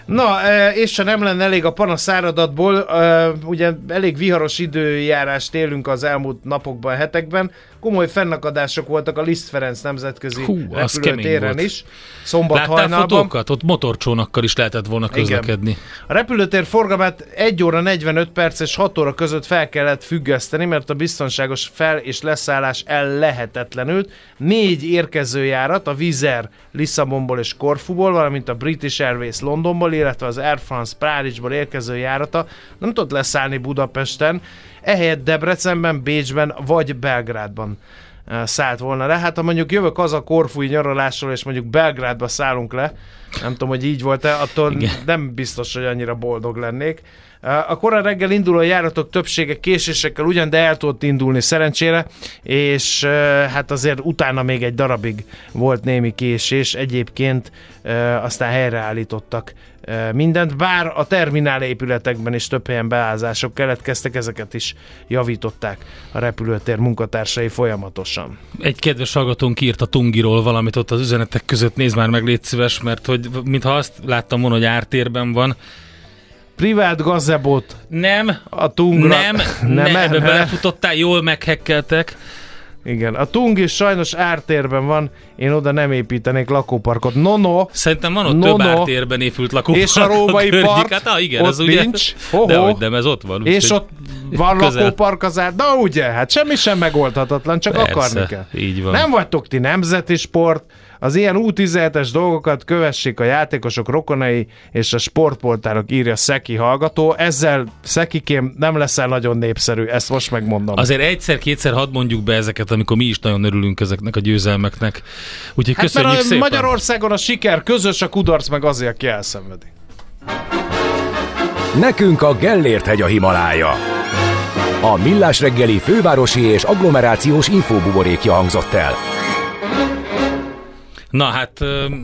Na, e, és ha nem lenne elég a panasz áradatból, e, ugye elég viharos időjárást élünk az elmúlt napokban, hetekben, komoly fennakadások voltak a Liszt Ferenc nemzetközi Hú, repülőtéren is, szombat Láttál hajnalban. fotókat? Ott motorcsónakkal is lehetett volna Igen. közlekedni. A repülőtér forgalmát 1 óra 45 perc és 6 óra között fel kellett függeszteni, mert a biztonságos fel- és leszállás ellehetetlenült. Négy érkező járat, a Vizer Lisszabonból és Korfuból, valamint a British Airways Londonból, illetve az Air France Párizsból érkező járata nem tudott leszállni Budapesten, ehelyett Debrecenben, Bécsben vagy Belgrádban eh, szállt volna le. Hát ha mondjuk jövök az a korfúi nyaralásról, és mondjuk Belgrádba szállunk le, nem tudom, hogy így volt-e, attól Igen. nem biztos, hogy annyira boldog lennék. A korán reggel induló járatok többsége késésekkel ugyan, de el tudott indulni szerencsére, és eh, hát azért utána még egy darabig volt némi késés, egyébként eh, aztán helyreállítottak eh, mindent, bár a terminál épületekben is több helyen beázások keletkeztek, ezeket is javították a repülőtér munkatársai folyamatosan. Egy kedves hallgatónk írt a Tungiról valamit ott az üzenetek között, nézd már meg, légy szíves, mert hogy mintha azt láttam volna, hogy ártérben van. Privát gazebot Nem, a Tungra. nem, [laughs] nem, nem, ebbe belefutottál, jól meghekkeltek. Igen, a Tung is sajnos ártérben van, én oda nem építenék lakóparkot. No, no, Szerintem van ott No, több no. ártérben épült lakópark. És a római környék. part, Hát, ah, igen, ott az ugye, nincs. Ho-ho. de hogy nem, ez ott van. és ott van közel. lakópark az át. Na ugye, hát semmi sem megoldhatatlan, csak Persze, akarni kell. így van. Nem vagytok ti nemzeti sport, az ilyen U17-es dolgokat kövessék a játékosok rokonai és a sportpoltárok, írja Szeki hallgató. Ezzel Szekikém nem leszel nagyon népszerű, ezt most megmondom. Azért egyszer-kétszer hadd mondjuk be ezeket, amikor mi is nagyon örülünk ezeknek a győzelmeknek. Úgyhogy hát köszönjük mert a szépen. Magyarországon a siker közös, a kudarc meg azért, aki elszenvedi. Nekünk a Gellért hegy a Himalája. A Millás reggeli fővárosi és agglomerációs infóbuborékja hangzott el. Na hát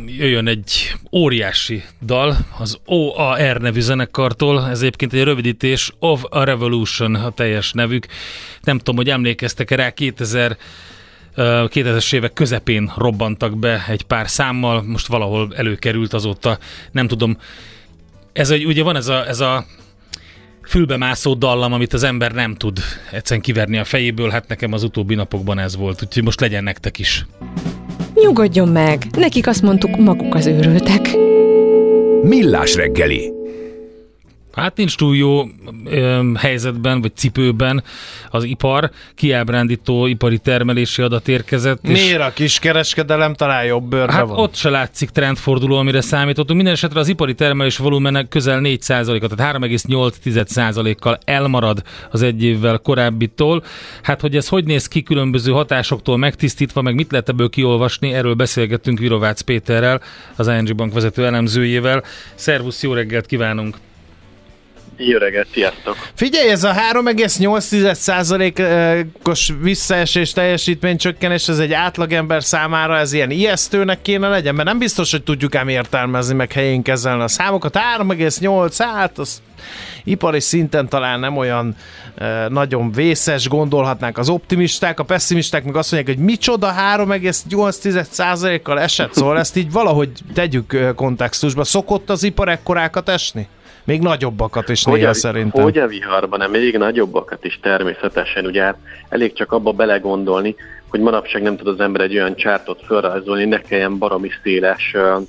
jöjjön egy óriási dal, az OAR nevű zenekartól, ez egyébként egy rövidítés, Of a Revolution a teljes nevük. Nem tudom, hogy emlékeztek rá, 2000 2000-es évek közepén robbantak be egy pár számmal, most valahol előkerült azóta, nem tudom. Ez egy, ugye van ez a, ez a fülbemászó dallam, amit az ember nem tud egyszerűen kiverni a fejéből, hát nekem az utóbbi napokban ez volt, úgyhogy most legyen nektek is. Nyugodjon meg, nekik azt mondtuk, maguk az őrültek. Millás reggeli. Hát nincs túl jó ö, helyzetben, vagy cipőben az ipar. Kiábrándító ipari termelési adat érkezett. Miért a kiskereskedelem talán jobb bőrbe Hát van? ott se látszik trendforduló, amire számítottunk. Minden esetre az ipari termelés volumenek közel 4%-a, tehát 3,8%-kal elmarad az egy évvel korábbitól. Hát, hogy ez hogy néz ki különböző hatásoktól megtisztítva, meg mit lehet ebből kiolvasni, erről beszélgettünk Virovácz Péterrel, az ING Bank vezető elemzőjével. Szervusz, jó reggelt kívánunk! Jó reggelt, sziasztok! Figyelj, ez a 3,8%-os visszaesés teljesítménycsökkenés, ez egy átlagember számára ez ilyen ijesztőnek kéne legyen, mert nem biztos, hogy tudjuk ám értelmezni, meg helyén kezelni a számokat. 3,8, hát az ipari szinten talán nem olyan e, nagyon vészes, gondolhatnánk az optimisták, a pessimisták meg azt mondják, hogy micsoda 3,8%-kal esett, szóval ezt így valahogy tegyük ö, kontextusba. Szokott az ipar ekkorákat esni? Még nagyobbakat is néha a, szerintem. hogy a viharban, nem még nagyobbakat is természetesen, ugye hát elég csak abba belegondolni, hogy manapság nem tud az ember egy olyan csártot felrajzolni, ne kelljen baromi széles uh,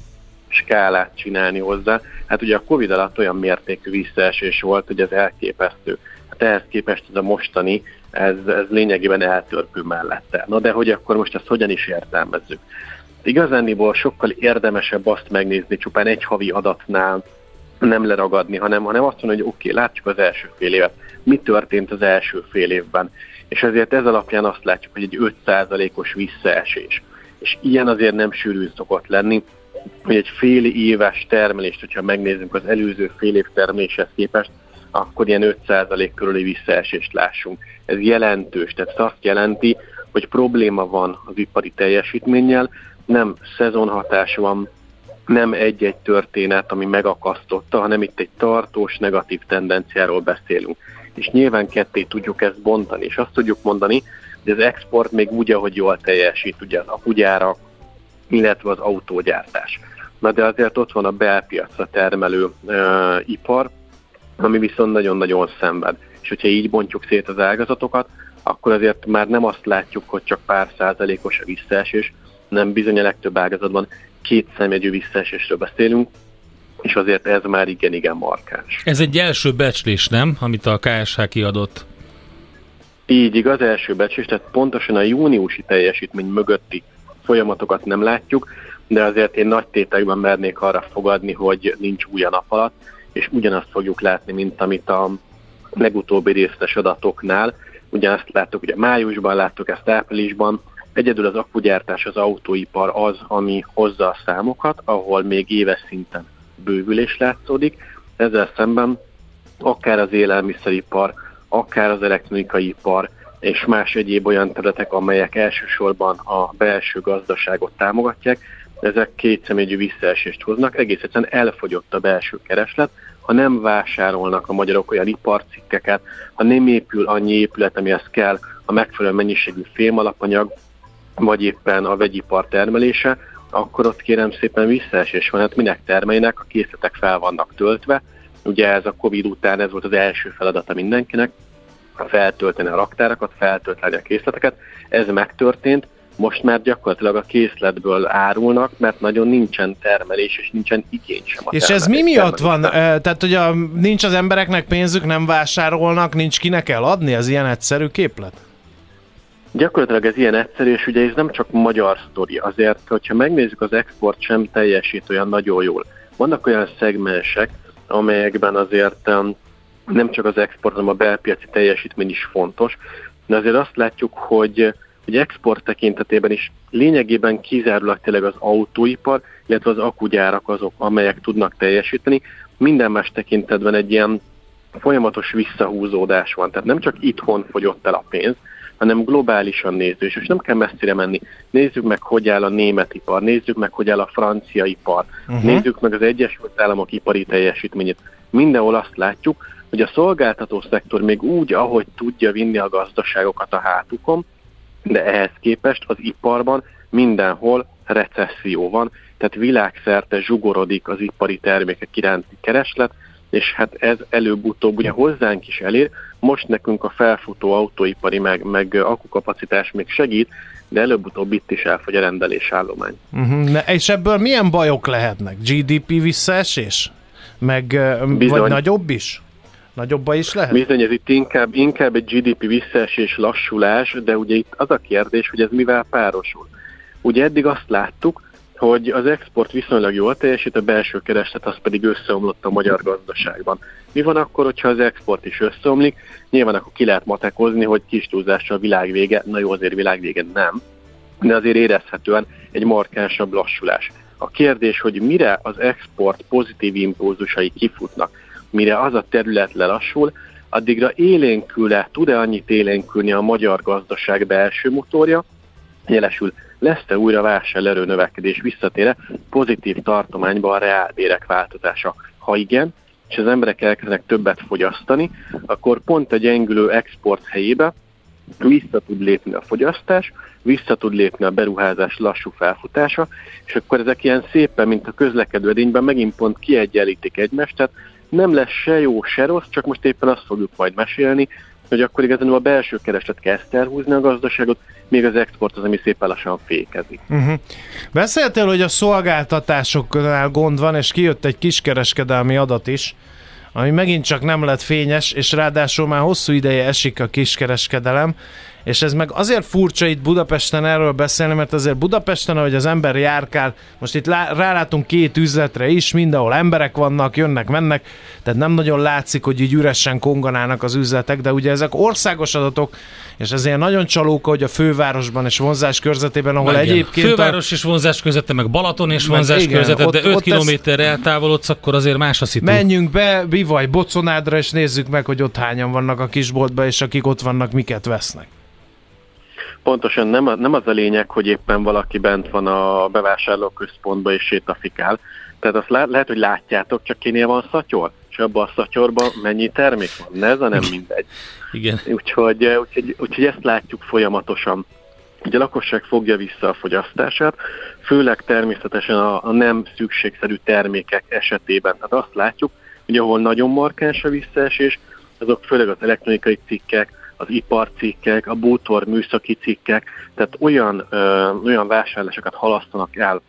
skálát csinálni hozzá. Hát ugye a Covid alatt olyan mértékű visszaesés volt, hogy ez elképesztő. Hát ehhez képest ez a mostani, ez, ez lényegében eltörpő mellette. Na de hogy akkor most ezt hogyan is értelmezzük? Igazániból sokkal érdemesebb azt megnézni csupán egy havi adatnál, nem leragadni, hanem, hanem azt mondani, hogy oké, okay, látjuk az első fél évet. Mi történt az első fél évben? És ezért ez alapján azt látjuk, hogy egy 5%-os visszaesés. És ilyen azért nem sűrű szokott lenni, hogy egy fél éves termelést, hogyha megnézzük az előző fél év termeléshez képest, akkor ilyen 5% körüli visszaesést lássunk. Ez jelentős, tehát ez azt jelenti, hogy probléma van az ipari teljesítménnyel, nem szezonhatás van, nem egy-egy történet, ami megakasztotta, hanem itt egy tartós negatív tendenciáról beszélünk. És nyilván ketté tudjuk ezt bontani, és azt tudjuk mondani, hogy az export még úgy, ahogy jól teljesít, ugye az akugyárak, illetve az autógyártás. Na de azért ott van a belpiacra termelő uh, ipar, ami viszont nagyon-nagyon szenved. És hogyha így bontjuk szét az ágazatokat, akkor azért már nem azt látjuk, hogy csak pár százalékos a visszaesés, nem bizony a legtöbb ágazatban két szemjegyű visszaesésről beszélünk, és azért ez már igen-igen markáns. Ez egy első becslés, nem? Amit a KSH kiadott. Így igaz, első becslés, tehát pontosan a júniusi teljesítmény mögötti folyamatokat nem látjuk, de azért én nagy tétekben mernék arra fogadni, hogy nincs új a nap alatt, és ugyanazt fogjuk látni, mint amit a legutóbbi részletes adatoknál. Ugyanezt láttuk, ugye májusban láttuk ezt áprilisban, Egyedül az akugyártás, az autóipar az, ami hozza a számokat, ahol még éves szinten bővülés látszódik. Ezzel szemben akár az élelmiszeripar, akár az elektronikai ipar és más egyéb olyan területek, amelyek elsősorban a belső gazdaságot támogatják, ezek kétszemélyű visszaesést hoznak, egész egyszerűen elfogyott a belső kereslet, ha nem vásárolnak a magyarok olyan iparcikkeket, ha nem épül annyi épület, amihez kell a megfelelő mennyiségű fémalapanyag, vagy éppen a vegyipar termelése, akkor ott kérem szépen visszaesés van. Hát minek termeljenek, a készletek fel vannak töltve. Ugye ez a Covid után ez volt az első feladata mindenkinek, feltölteni a raktárakat, feltölteni a készleteket. Ez megtörtént, most már gyakorlatilag a készletből árulnak, mert nagyon nincsen termelés, és nincsen igény sem. A És ez mi termelés- miatt van? Eh, Tehát, hogy a, nincs az embereknek pénzük, nem vásárolnak, nincs kinek eladni? Ez ilyen egyszerű képlet? Gyakorlatilag ez ilyen egyszerű, és ugye ez nem csak magyar sztori, azért, hogyha megnézzük, az export sem teljesít olyan nagyon jól. Vannak olyan szegmensek, amelyekben azért nem csak az export, hanem a belpiaci teljesítmény is fontos, de azért azt látjuk, hogy, hogy export tekintetében is lényegében kizárólag tényleg az autóipar, illetve az akugyárak azok, amelyek tudnak teljesíteni. Minden más tekintetben egy ilyen folyamatos visszahúzódás van. Tehát nem csak itthon fogyott el a pénz, hanem globálisan néző, és most nem kell messzire menni. Nézzük meg, hogy áll a német ipar, nézzük meg, hogy áll a francia ipar, uh-huh. nézzük meg az Egyesült Államok ipari teljesítményét. Mindenhol azt látjuk, hogy a szolgáltató szektor még úgy, ahogy tudja vinni a gazdaságokat a hátukon, de ehhez képest az iparban mindenhol recesszió van, tehát világszerte zsugorodik az ipari termékek iránti kereslet, és hát ez előbb-utóbb ugye hozzánk is elér, most nekünk a felfutó autóipari meg, meg akukapacitás még segít, de előbb-utóbb itt is elfogy a rendelésállomány. Uh-huh. Ne, és ebből milyen bajok lehetnek? GDP visszaesés? Meg, Bizony. vagy nagyobb is? Nagyobb baj is lehet? Bizony, ez itt inkább, inkább egy GDP visszaesés, lassulás, de ugye itt az a kérdés, hogy ez mivel párosul. Ugye eddig azt láttuk, hogy az export viszonylag jól teljesít, a belső kereslet az pedig összeomlott a magyar gazdaságban. Mi van akkor, hogyha az export is összeomlik? Nyilván akkor ki lehet matekozni, hogy kis túlzással a világ vége, na jó, azért világ vége nem, de azért érezhetően egy markánsabb lassulás. A kérdés, hogy mire az export pozitív impulzusai kifutnak, mire az a terület lelassul, addigra élénkül-e, tud-e annyit élénkülni a magyar gazdaság belső motorja, jelesül lesz-e újra vásárlóerő növekedés visszatére pozitív tartományba a reálbérek változása? Ha igen, és az emberek elkezdenek többet fogyasztani, akkor pont a gyengülő export helyébe vissza tud lépni a fogyasztás, vissza tud lépni a beruházás lassú felfutása, és akkor ezek ilyen szépen, mint a közlekedő edényben megint pont kiegyenlítik egymást, tehát nem lesz se jó, se rossz, csak most éppen azt fogjuk majd mesélni, hogy akkor igazán a belső kereslet kezd elhúzni a gazdaságot, még az export az, ami szépen lassan fékezik. Uh-huh. Beszéltél, hogy a szolgáltatásoknál gond van, és kijött egy kiskereskedelmi adat is, ami megint csak nem lett fényes, és ráadásul már hosszú ideje esik a kiskereskedelem, és ez meg azért furcsa itt Budapesten erről beszélni, mert azért Budapesten, ahogy az ember járkál, most itt lá, rálátunk két üzletre is, mindenhol emberek vannak, jönnek, mennek, tehát nem nagyon látszik, hogy így üresen konganának az üzletek, de ugye ezek országos adatok, és ezért nagyon csalók, hogy a fővárosban és vonzás körzetében, ahol igen. egyébként... Főváros a... és vonzás közötte, meg Balaton és vonzás igen, közete, ott, de 5 kilométerre ezt... eltávolodsz, akkor azért más a szitu. Menjünk be, bivaj, Boconádra, és nézzük meg, hogy ott hányan vannak a kisboltban, és akik ott vannak, miket vesznek. Pontosan nem, nem az a lényeg, hogy éppen valaki bent van a bevásárlóközpontban és sétafikál. Tehát azt lá- lehet, hogy látjátok, csak kinél van szatyor, és abban a szatyorban mennyi termék van. Ne, ez a nem mindegy. Igen. Úgyhogy, úgyhogy, úgyhogy ezt látjuk folyamatosan. Ugye a lakosság fogja vissza a fogyasztását, főleg természetesen a, a nem szükségszerű termékek esetében. Tehát azt látjuk, hogy ahol nagyon markáns a visszaesés, azok főleg az elektronikai cikkek, az iparcikkek, a bútor műszaki cikkek, tehát olyan, ö, olyan vásárlásokat halasztanak el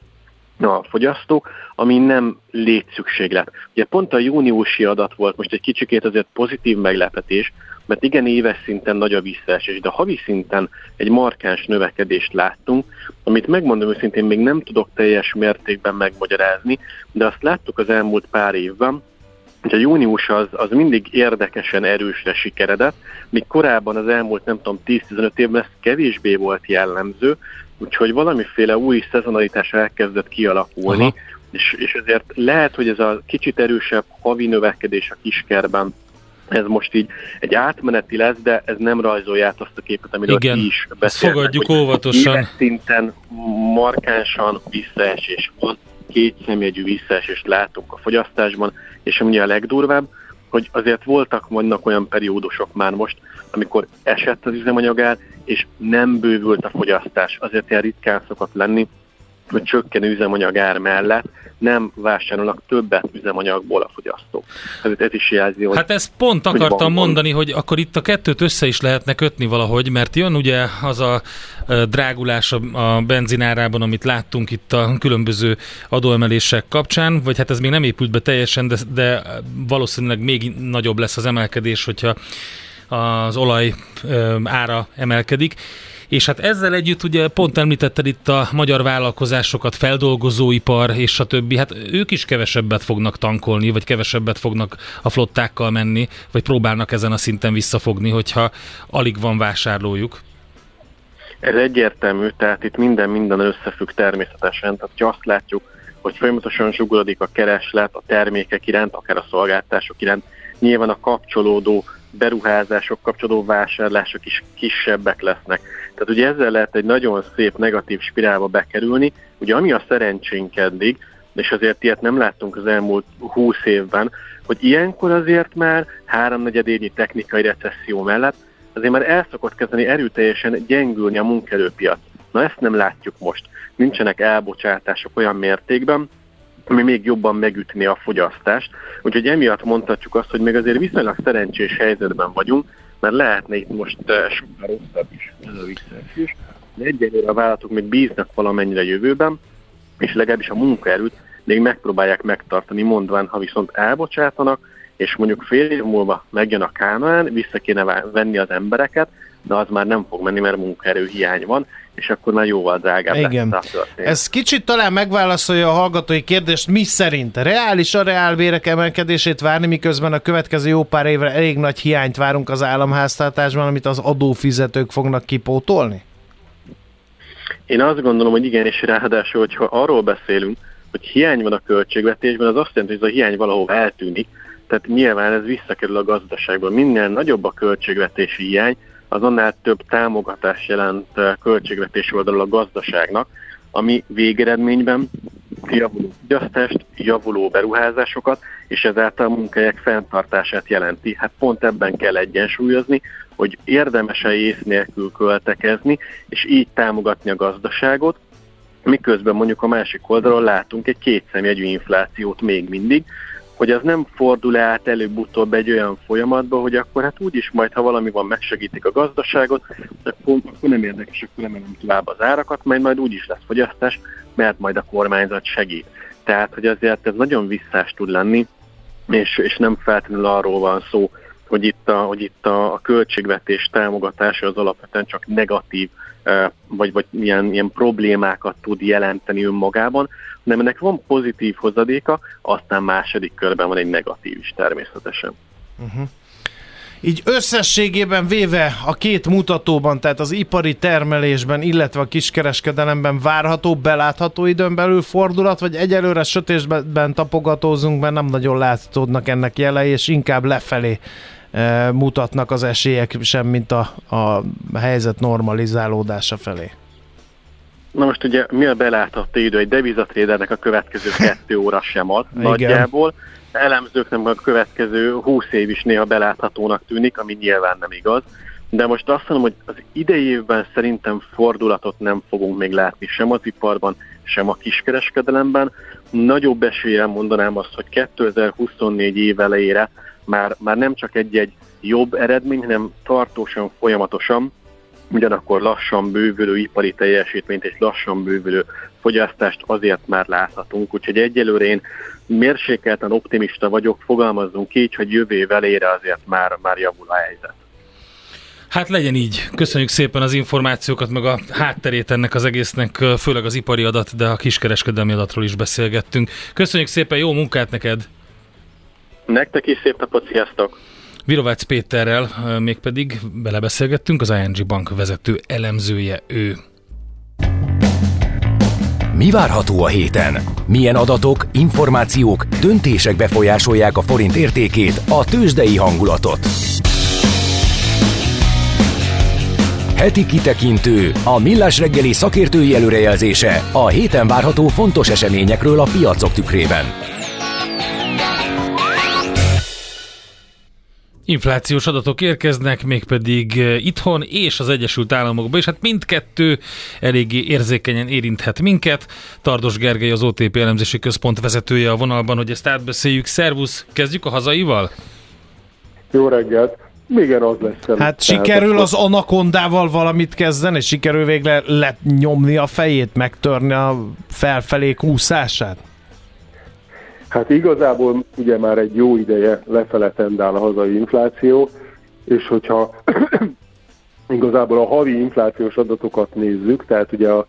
a fogyasztók, ami nem létszükséglet. Ugye pont a júniusi adat volt most egy kicsikét azért pozitív meglepetés, mert igen éves szinten nagy a visszaesés, de havi szinten egy markáns növekedést láttunk, amit megmondom őszintén még nem tudok teljes mértékben megmagyarázni, de azt láttuk az elmúlt pár évben, a június az, az mindig érdekesen erősre sikeredett, míg korábban az elmúlt nem tudom 10-15 évben ez kevésbé volt jellemző, úgyhogy valamiféle új szezonalitás elkezdett kialakulni, és, és ezért lehet, hogy ez a kicsit erősebb havi növekedés a kiskerben ez most így egy átmeneti lesz, de ez nem rajzolja át azt a képet, amiről Igen, ti is beszélnek. fogadjuk óvatosan. szinten markánsan visszaesés van, két szemjegyű visszaesést látunk a fogyasztásban, és ami a legdurvább, hogy azért voltak, vannak olyan periódusok már most, amikor esett az üzemanyagár, és nem bővült a fogyasztás. Azért ilyen ritkán szokott lenni, hogy csökkenő üzemanyagár mellett nem vásárolnak többet üzemanyagból a fogyasztók. Ez, ez is jelzi, hogy... Hát ezt pont hogy akartam van, mondani, hogy akkor itt a kettőt össze is lehetne kötni valahogy, mert jön ugye az a drágulás a benzinárában, amit láttunk itt a különböző adóemelések kapcsán, vagy hát ez még nem épült be teljesen, de, de valószínűleg még nagyobb lesz az emelkedés, hogyha az olaj ára emelkedik. És hát ezzel együtt ugye pont említetted itt a magyar vállalkozásokat, feldolgozóipar és a többi, hát ők is kevesebbet fognak tankolni, vagy kevesebbet fognak a flottákkal menni, vagy próbálnak ezen a szinten visszafogni, hogyha alig van vásárlójuk. Ez egyértelmű, tehát itt minden minden összefügg természetesen, tehát ha azt látjuk, hogy folyamatosan zsugorodik a kereslet a termékek iránt, akár a szolgáltások iránt, nyilván a kapcsolódó beruházások, kapcsolódó vásárlások is kisebbek lesznek. Tehát ugye ezzel lehet egy nagyon szép negatív spirálba bekerülni. Ugye ami a szerencsénk eddig, és azért ilyet nem láttunk az elmúlt 20 évben, hogy ilyenkor azért már háromnegyedényi technikai recesszió mellett azért már el szokott kezdeni erőteljesen gyengülni a munkerőpiac. Na ezt nem látjuk most. Nincsenek elbocsátások olyan mértékben, ami még jobban megütni a fogyasztást. Úgyhogy emiatt mondhatjuk azt, hogy még azért viszonylag szerencsés helyzetben vagyunk, mert lehetne itt most uh, sokkal rosszabb is ez a visszaesés. De egyelőre a vállalatok még bíznak valamennyire jövőben, és legalábbis a munkaerőt még megpróbálják megtartani, mondván, ha viszont elbocsátanak, és mondjuk fél év múlva megjön a Kánaán, vissza kéne venni az embereket, de az már nem fog menni, mert munkaerő hiány van, és akkor már jóval drágább Igen. lesz a Ez kicsit talán megválaszolja a hallgatói kérdést, mi szerint reális a reálbérek emelkedését várni, miközben a következő jó pár évre elég nagy hiányt várunk az államháztartásban, amit az adófizetők fognak kipótolni? Én azt gondolom, hogy igen, és ráadásul, hogyha arról beszélünk, hogy hiány van a költségvetésben, az azt jelenti, hogy ez a hiány valahol eltűnik, tehát nyilván ez visszakerül a gazdaságban. Minél nagyobb a költségvetési hiány, az annál több támogatás jelent költségvetési oldalról a gazdaságnak, ami végeredményben javuló fogyasztást, javuló beruházásokat, és ezáltal a munkahelyek fenntartását jelenti. Hát pont ebben kell egyensúlyozni, hogy érdemes-e ész nélkül költekezni, és így támogatni a gazdaságot, miközben mondjuk a másik oldalon látunk egy kétszemjegyű inflációt még mindig, hogy az nem fordul át előbb-utóbb egy olyan folyamatba, hogy akkor hát úgyis majd, ha valami van, megsegítik a gazdaságot, akkor, akkor nem érdekes, akkor emelem tovább az árakat, majd majd úgyis lesz fogyasztás, mert majd a kormányzat segít. Tehát, hogy azért ez nagyon visszás tud lenni, és, és nem feltétlenül arról van szó, hogy itt a, hogy itt a, a költségvetés támogatása az alapvetően csak negatív, vagy, vagy ilyen, ilyen problémákat tud jelenteni önmagában, hanem ennek van pozitív hozadéka, aztán második körben van egy negatív is természetesen. Uh-huh. Így összességében véve a két mutatóban, tehát az ipari termelésben, illetve a kiskereskedelemben várható, belátható időn belül fordulat, vagy egyelőre sötétben tapogatózunk, mert nem nagyon látszódnak ennek jelei, és inkább lefelé mutatnak az esélyek sem, mint a, a helyzet normalizálódása felé. Na most ugye mi a belátható idő? Egy devizatrédernek a következő [laughs] kettő óra sem ad nagyjából. Elemzőknek a következő húsz év is néha beláthatónak tűnik, ami nyilván nem igaz. De most azt mondom, hogy az idei évben szerintem fordulatot nem fogunk még látni sem az iparban, sem a kiskereskedelemben. Nagyobb eséllyel mondanám azt, hogy 2024 év elejére már, már nem csak egy-egy jobb eredmény, hanem tartósan, folyamatosan ugyanakkor lassan bővülő ipari teljesítményt és lassan bővülő fogyasztást azért már láthatunk, úgyhogy egyelőre én mérsékelten optimista vagyok, fogalmazzunk így, hogy jövő elére azért már, már javul a helyzet. Hát legyen így. Köszönjük szépen az információkat, meg a hátterét ennek az egésznek, főleg az ipari adat, de a kiskereskedelmi adatról is beszélgettünk. Köszönjük szépen, jó munkát neked! Nektek is szép napot, sziasztok! Virovácz Péterrel mégpedig belebeszélgettünk, az ING Bank vezető elemzője ő. Mi várható a héten? Milyen adatok, információk, döntések befolyásolják a forint értékét, a tőzsdei hangulatot? Heti kitekintő, a millás reggeli szakértői előrejelzése a héten várható fontos eseményekről a piacok tükrében. Inflációs adatok érkeznek, mégpedig eh, itthon és az Egyesült Államokban, és hát mindkettő eléggé érzékenyen érinthet minket. Tardos Gergely az OTP elemzési központ vezetője a vonalban, hogy ezt átbeszéljük. Szervusz, kezdjük a hazaival? Jó reggelt! Igen, az lesz. Hát sikerül az anakondával valamit kezdeni? Sikerül végre lenyomni a fejét, megtörni a felfelé kúszását? Hát igazából ugye már egy jó ideje lefele tendál a hazai infláció, és hogyha [clears throat] igazából a havi inflációs adatokat nézzük, tehát ugye a,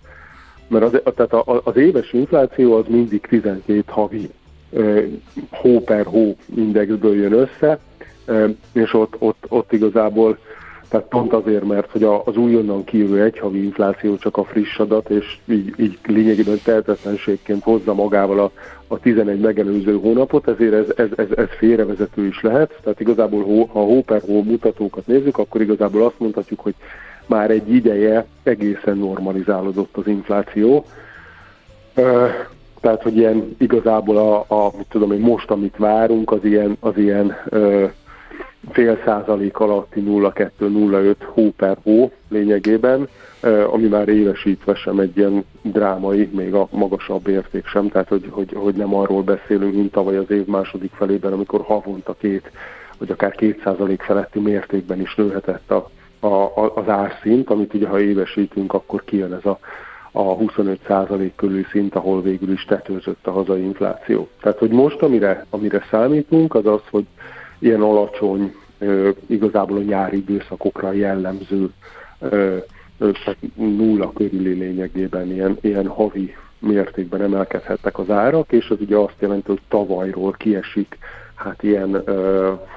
mert az, tehát a, az éves infláció az mindig 12 havi hó per hó indexből jön össze, és ott, ott, ott igazából Tehát pont azért, mert hogy az újonnan kijövő egyhavi infláció csak a friss adat, és így, így lényegében tehetetlenségként hozza magával a, a 11 megelőző hónapot, ezért ez, ez, ez, ez félrevezető is lehet. Tehát igazából, ha hó per hó mutatókat nézzük, akkor igazából azt mondhatjuk, hogy már egy ideje egészen normalizálódott az infláció. Tehát, hogy ilyen igazából a, a mit tudom én, most, amit várunk, az ilyen, az ilyen fél százalék alatti 0,2-0,5 hó per hó lényegében, ami már évesítve sem egy ilyen drámai, még a magasabb érték sem, tehát hogy, hogy, hogy nem arról beszélünk, mint tavaly az év második felében, amikor havonta két, vagy akár két százalék feletti mértékben is nőhetett a, a, az árszint, amit ugye ha évesítünk, akkor kijön ez a a 25% körüli szint, ahol végül is tetőzött a hazai infláció. Tehát, hogy most amire, amire számítunk, az az, hogy ilyen alacsony, igazából a nyári időszakokra jellemző, tehát nulla körüli lényegében ilyen, ilyen havi mértékben emelkedhettek az árak, és az ugye azt jelenti, hogy tavalyról kiesik hát ilyen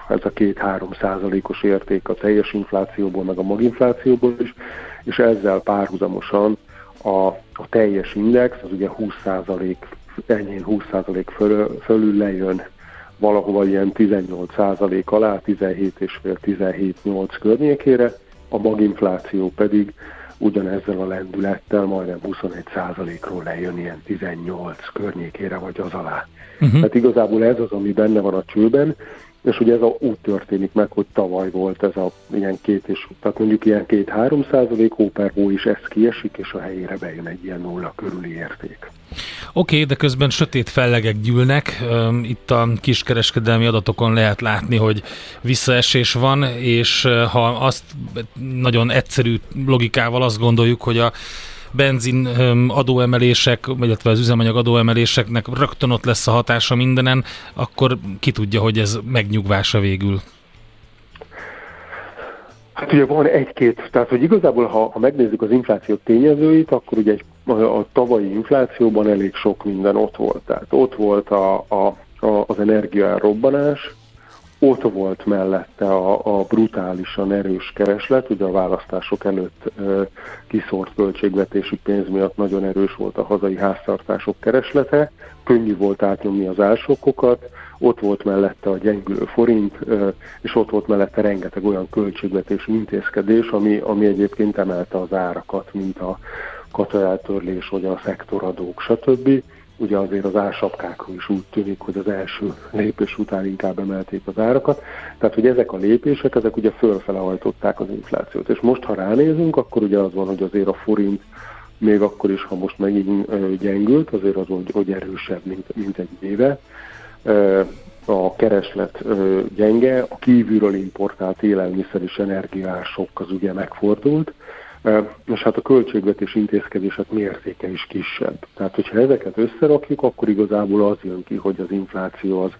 ez a két-három százalékos érték a teljes inflációból, meg a maginflációból is, és ezzel párhuzamosan a, a teljes index, az ugye 20%, enyhén 20% fölül, fölül lejön valahova ilyen 18% alá, 17,5-17,8 környékére, a maginfláció pedig ugyanezzel a lendülettel majdnem 21%-ról lejön ilyen 18 környékére vagy az alá. Uh-huh. Tehát igazából ez az, ami benne van a csőben, és ugye ez a, úgy történik meg, hogy tavaly volt ez a ilyen két és, tehát mondjuk ilyen két-három százalék hóperhó is ez kiesik, és a helyére bejön egy ilyen nulla körüli érték. Oké, okay, de közben sötét fellegek gyűlnek. Itt a kiskereskedelmi adatokon lehet látni, hogy visszaesés van, és ha azt nagyon egyszerű logikával azt gondoljuk, hogy a benzin adóemelések, illetve az üzemanyag adóemeléseknek rögtön ott lesz a hatása mindenen, akkor ki tudja, hogy ez megnyugvása végül. Hát ugye van egy-két, tehát hogy igazából ha, ha megnézzük az infláció tényezőit, akkor ugye egy, a, a tavalyi inflációban elég sok minden ott volt. Tehát ott volt a, a, a, az energiárobbanás, ott volt mellette a, a brutálisan erős kereslet, ugye a választások előtt kiszórt költségvetési pénz miatt nagyon erős volt a hazai háztartások kereslete, könnyű volt átnyomni az álsokokat, ott volt mellette a gyengülő forint, és ott volt mellette rengeteg olyan költségvetési intézkedés, ami, ami egyébként emelte az árakat, mint a katajátörlés, vagy a szektoradók, stb ugye azért az ársapkákról is úgy tűnik, hogy az első lépés után inkább emelték az árakat. Tehát, hogy ezek a lépések, ezek ugye fölfele hajtották az inflációt. És most, ha ránézünk, akkor ugye az van, hogy azért a forint még akkor is, ha most megint gyengült, azért az, hogy erősebb, mint, mint egy éve. A kereslet gyenge, a kívülről importált élelmiszer és energiások az ugye megfordult, és hát a költségvetés intézkedések mértéke is kisebb. Tehát, hogyha ezeket összerakjuk, akkor igazából az jön ki, hogy az infláció az,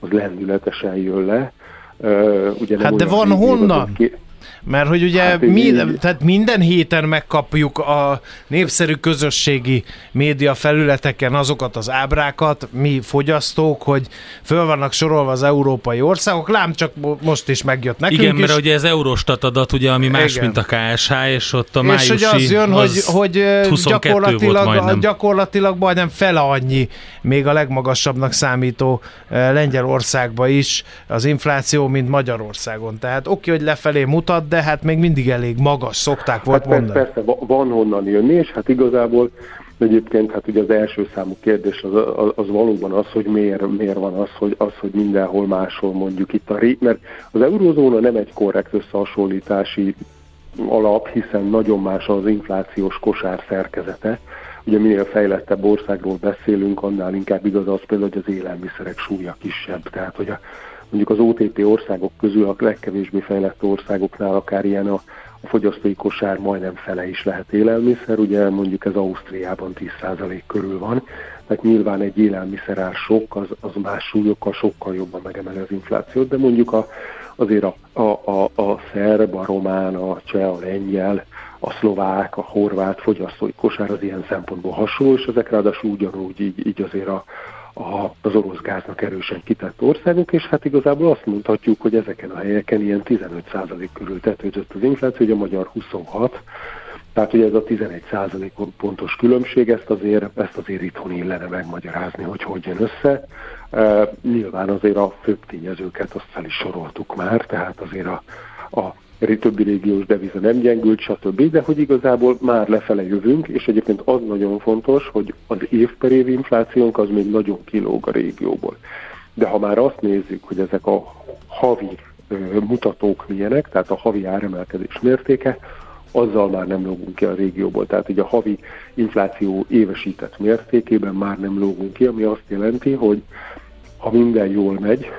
az lendületesen jön le. Ugye hát de van honnan? Ki... Mert hogy ugye hát, mi, tehát minden héten megkapjuk a népszerű közösségi média felületeken azokat az ábrákat, mi fogyasztók, hogy föl vannak sorolva az európai országok, lám csak most is megjött nekünk Igen, mert is. ugye ez Eurostat adat, ugye, ami más, Igen. mint a KSH, és ott a májusi... És hogy az jön, az hogy, hogy gyakorlatilag, majdnem. gyakorlatilag majdnem fele annyi, még a legmagasabbnak számító Lengyelországba is az infláció, mint Magyarországon. Tehát oké, hogy lefelé mutat, de hát még mindig elég magas, szokták volt hát mondani. Persze, van honnan jönni, és hát igazából Egyébként hát ugye az első számú kérdés az, az, az valóban az, hogy miért, miért van az hogy, az, hogy mindenhol máshol mondjuk itt a ré, mert az eurozóna nem egy korrekt összehasonlítási alap, hiszen nagyon más az inflációs kosár szerkezete. Ugye minél fejlettebb országról beszélünk, annál inkább igaz az például, hogy az élelmiszerek súlya kisebb. Tehát, hogy a, mondjuk az OTP országok közül a legkevésbé fejlett országoknál akár ilyen a, a fogyasztói kosár majdnem fele is lehet élelmiszer, ugye mondjuk ez Ausztriában 10% körül van, tehát nyilván egy élelmiszerár sok, az, az más súlyokkal sokkal jobban megemeli az inflációt, de mondjuk a, azért a, a, a, a szerb, a román, a cseh, a lengyel, a szlovák, a horvát fogyasztói kosár az ilyen szempontból hasonló, és ezek ráadásul ugyanúgy így, így azért a, az orosz gáznak erősen kitett országok, és hát igazából azt mondhatjuk, hogy ezeken a helyeken ilyen 15% körül tetőzött az infláció, hogy a magyar 26, tehát ugye ez a 11% pontos különbség, ezt azért, ezt azért itthon illene megmagyarázni, hogy hogy jön össze. E, nyilván azért a főbb tényezőket azt fel is soroltuk már, tehát azért a, a többi régiós deviza nem gyengült, stb., de hogy igazából már lefele jövünk, és egyébként az nagyon fontos, hogy az év per év inflációnk az még nagyon kilóg a régióból. De ha már azt nézzük, hogy ezek a havi mutatók milyenek, tehát a havi áremelkedés mértéke, azzal már nem lógunk ki a régióból. Tehát így a havi infláció évesített mértékében már nem lógunk ki, ami azt jelenti, hogy ha minden jól megy,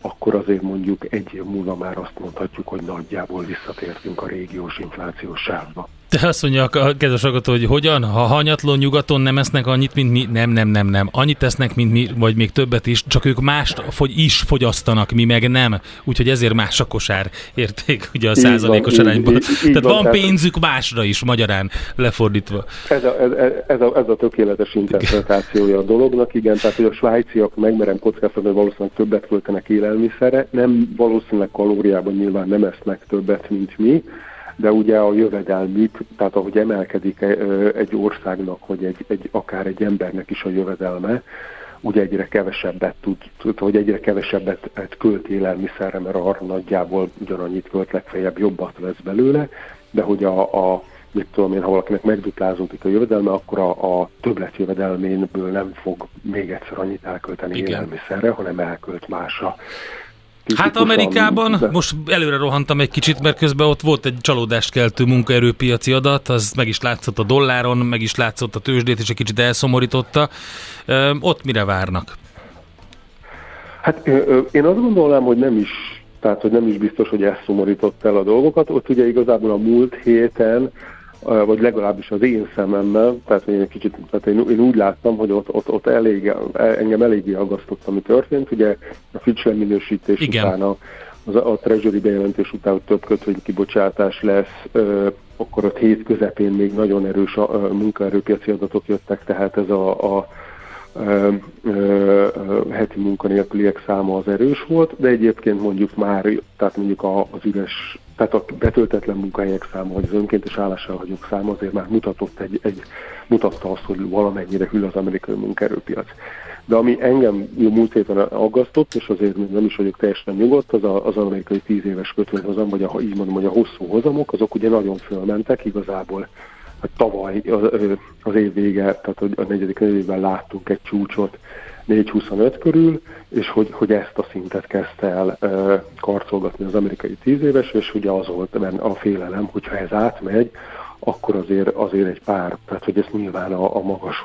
akkor azért mondjuk egy év múlva már azt mondhatjuk, hogy nagyjából visszatértünk a régiós inflációs sávba. Te azt mondja a kedves hallgató, hogy hogyan? Ha hanyatló nyugaton nem esznek annyit, mint mi? Nem, nem, nem, nem. Annyit tesznek, mint mi, vagy még többet is, csak ők mást fogy, is fogyasztanak, mi meg nem. Úgyhogy ezért más a kosár érték, ugye a százalékos arányban. Tehát van, van pénzük másra is, magyarán lefordítva. Ez a, ez, ez, a, ez a tökéletes interpretációja a dolognak, igen, tehát hogy a svájciak megmerem kockáztatni, hogy valószínűleg többet költenek élelmiszerre, nem valószínűleg kalóriában nyilván nem esznek többet, mint mi, de ugye a jövedelmük, tehát ahogy emelkedik egy országnak, vagy egy, egy, akár egy embernek is a jövedelme, ugye egyre kevesebbet tud, tud hogy egyre kevesebbet költ élelmiszerre, mert arra nagyjából ugyanannyit költ, legfeljebb jobbat vesz belőle, de hogy a, a mit tudom én, ha valakinek megduplázódik a jövedelme, akkor a, a többlet jövedelménből nem fog még egyszer annyit elkölteni Igen. élelmiszerre, hanem elkölt másra. Hát Amerikában, de... most előre rohantam egy kicsit, mert közben ott volt egy csalódást keltő munkaerőpiaci adat, az meg is látszott a dolláron, meg is látszott a tőzsdét, és egy kicsit elszomorította. Ö, ott mire várnak? Hát én azt gondolom, hogy nem is, tehát hogy nem is biztos, hogy ez szomorított el a dolgokat. Ott ugye igazából a múlt héten vagy legalábbis az én szememmel, tehát én, kicsit, tehát én, én úgy láttam, hogy ott, ott, ott elég, engem eléggé aggasztott, ami történt. Ugye a Fitch leminősítés Igen. után a, az, a Treasury bejelentés után, hogy több kötvény kibocsátás lesz, ö, akkor ott hét közepén még nagyon erős a, a munkaerőpiaci adatok jöttek, tehát ez a, a ö, ö, heti munkanélküliek száma az erős volt, de egyébként mondjuk már, tehát mondjuk a, az üres tehát a betöltetlen munkahelyek száma, vagy az önkéntes állással hagyók száma azért már mutatott egy, egy, mutatta azt, hogy valamennyire hűl az amerikai munkaerőpiac. De ami engem múlt héten aggasztott, és azért nem is vagyok teljesen nyugodt, az a, az amerikai tíz éves kötvényhozam, vagy a, így mondom, hogy a hosszú hozamok, azok ugye nagyon fölmentek, igazából hogy tavaly az, az év vége, tehát a negyedik évben láttunk egy csúcsot 4,25 körül, és hogy, hogy ezt a szintet kezdte el uh, karcolgatni az amerikai tíz éves, és ugye az volt a félelem, hogyha ez átmegy, akkor azért, azért egy pár, tehát hogy ezt nyilván a, a magas,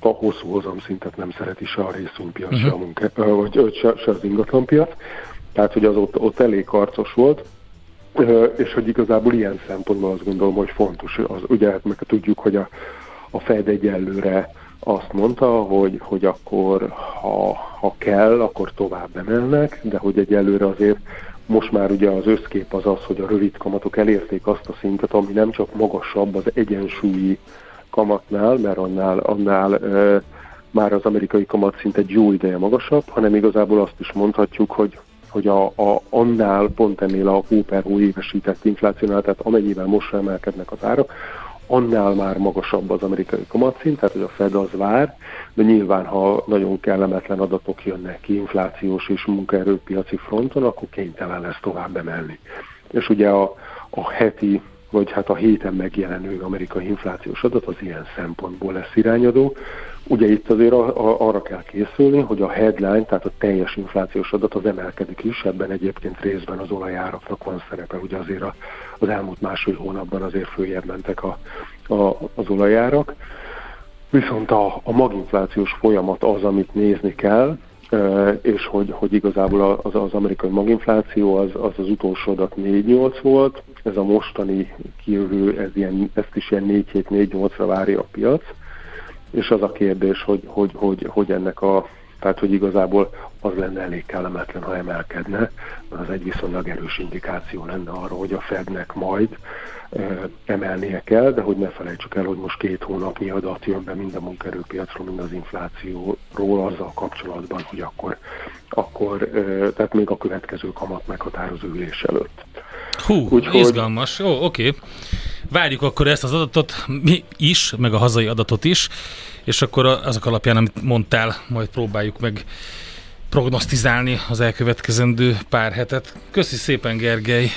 a hosszú hozam szintet nem szereti se a részvénypiac, uh-huh. se, a munka, vagy se, se az ingatlanpiac, tehát hogy az ott, ott elég karcos volt, és hogy igazából ilyen szempontból azt gondolom, hogy fontos, az, ugye hát meg tudjuk, hogy a, a Fed egyelőre azt mondta, hogy, hogy akkor ha, ha kell, akkor tovább emelnek, de hogy egyelőre azért most már ugye az összkép az az, hogy a rövid kamatok elérték azt a szintet, ami nem csak magasabb az egyensúlyi kamatnál, mert annál, annál e, már az amerikai kamatszint egy jó ideje magasabb, hanem igazából azt is mondhatjuk, hogy hogy a, a, annál pont ennél a hó per hó inflációnál, tehát amennyivel most emelkednek az árak, annál már magasabb az amerikai kamatszint, tehát hogy a Fed az vár, de nyilván, ha nagyon kellemetlen adatok jönnek ki inflációs és munkaerőpiaci fronton, akkor kénytelen lesz tovább emelni. És ugye a, a heti, vagy hát a héten megjelenő amerikai inflációs adat az ilyen szempontból lesz irányadó. Ugye itt azért a, a, arra kell készülni, hogy a headline, tehát a teljes inflációs adat az emelkedik is, ebben egyébként részben az olajáraknak van szerepe, ugye azért az elmúlt másfél hónapban azért följebb mentek a, a, az olajárak. Viszont a, a maginflációs folyamat az, amit nézni kell, és hogy, hogy igazából az, az amerikai maginfláció az, az az utolsó adat 4-8 volt, ez a mostani kijövő, ez ilyen, ezt is ilyen 4-7-4-8-ra várja a piac, és az a kérdés, hogy, hogy, hogy, hogy ennek a, tehát hogy igazából az lenne elég kellemetlen, ha emelkedne, mert az egy viszonylag erős indikáció lenne arra, hogy a Fednek majd emelnie kell, de hogy ne felejtsük el, hogy most két hónapnyi adat jön be mind a munkerőpiacról, mind az inflációról azzal kapcsolatban, hogy akkor, akkor tehát még a következő kamat meghatározó ülés előtt. Hú, Úgyhogy... izgalmas. Jó, oké. Várjuk akkor ezt az adatot mi is, meg a hazai adatot is, és akkor azok alapján, amit mondtál, majd próbáljuk meg prognosztizálni az elkövetkezendő pár hetet. Köszi szépen, Gergely!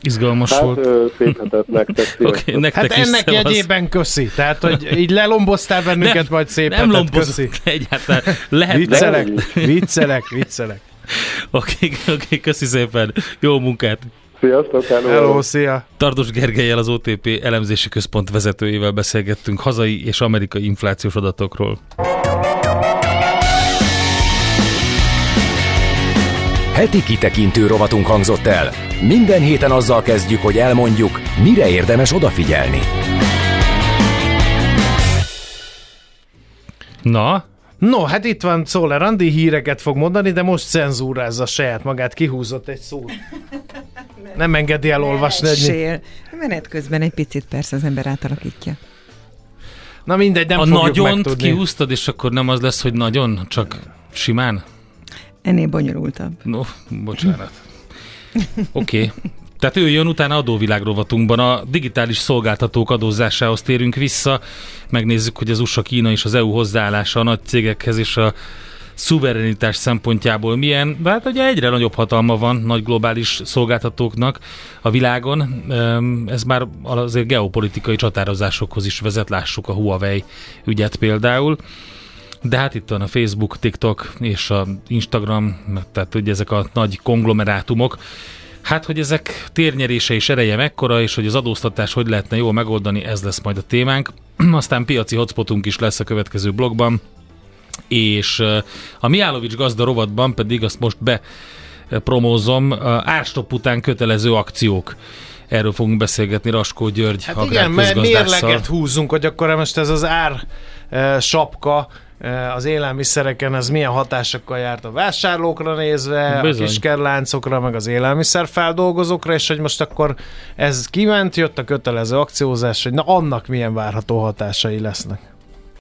Izgalmas hát, volt. szép hetet nektek. [laughs] okay, nektek hát ennek szevasz. jegyében köszi. Tehát, hogy így lelomboztál bennünket, nem, majd szép nem hetet köszi. egyáltalán. Lehet viccelek, viccelek, viccelek. [laughs] Oké, okay, okay, köszi szépen. Jó munkát. Sziasztok, hello. hello szia. Tardos Gergelyel az OTP elemzési központ vezetőjével beszélgettünk hazai és amerikai inflációs adatokról. Heti kitekintő rovatunk hangzott el. Minden héten azzal kezdjük, hogy elmondjuk, mire érdemes odafigyelni. Na, No, hát itt van Szóler Andi, híreket fog mondani, de most cenzúrázza saját magát, kihúzott egy szót. [laughs] Nem engedi elolvasni. Egy... Menet közben egy picit persze az ember átalakítja. Na mindegy, nem A megtudni. kihúztad, és akkor nem az lesz, hogy nagyon, csak simán? Ennél bonyolultabb. No, bocsánat. [laughs] Oké. Okay. Tehát ő jön utána adóvilág rovatunkban. A digitális szolgáltatók adózásához térünk vissza. Megnézzük, hogy az USA, Kína és az EU hozzáállása a nagy cégekhez és a szuverenitás szempontjából milyen, hát ugye egyre nagyobb hatalma van nagy globális szolgáltatóknak a világon. Ez már azért geopolitikai csatározásokhoz is vezet, lássuk a Huawei ügyet például. De hát itt van a Facebook, TikTok és a Instagram, tehát ugye ezek a nagy konglomerátumok. Hát, hogy ezek térnyerése és ereje mekkora, és hogy az adóztatás hogy lehetne jól megoldani, ez lesz majd a témánk. [clears throat] Aztán piaci hotspotunk is lesz a következő blogban, és a Miálovics gazda rovatban pedig azt most be promózom, árstop után kötelező akciók. Erről fogunk beszélgetni Raskó György Hát igen, mert mérleget húzunk, hogy akkor most ez az ár sapka az élelmiszereken ez milyen hatásokkal járt a vásárlókra nézve, Bizony. a kiskerláncokra, meg az élelmiszerfeldolgozókra, és hogy most akkor ez kiment, jött a kötelező akciózás, hogy na annak milyen várható hatásai lesznek.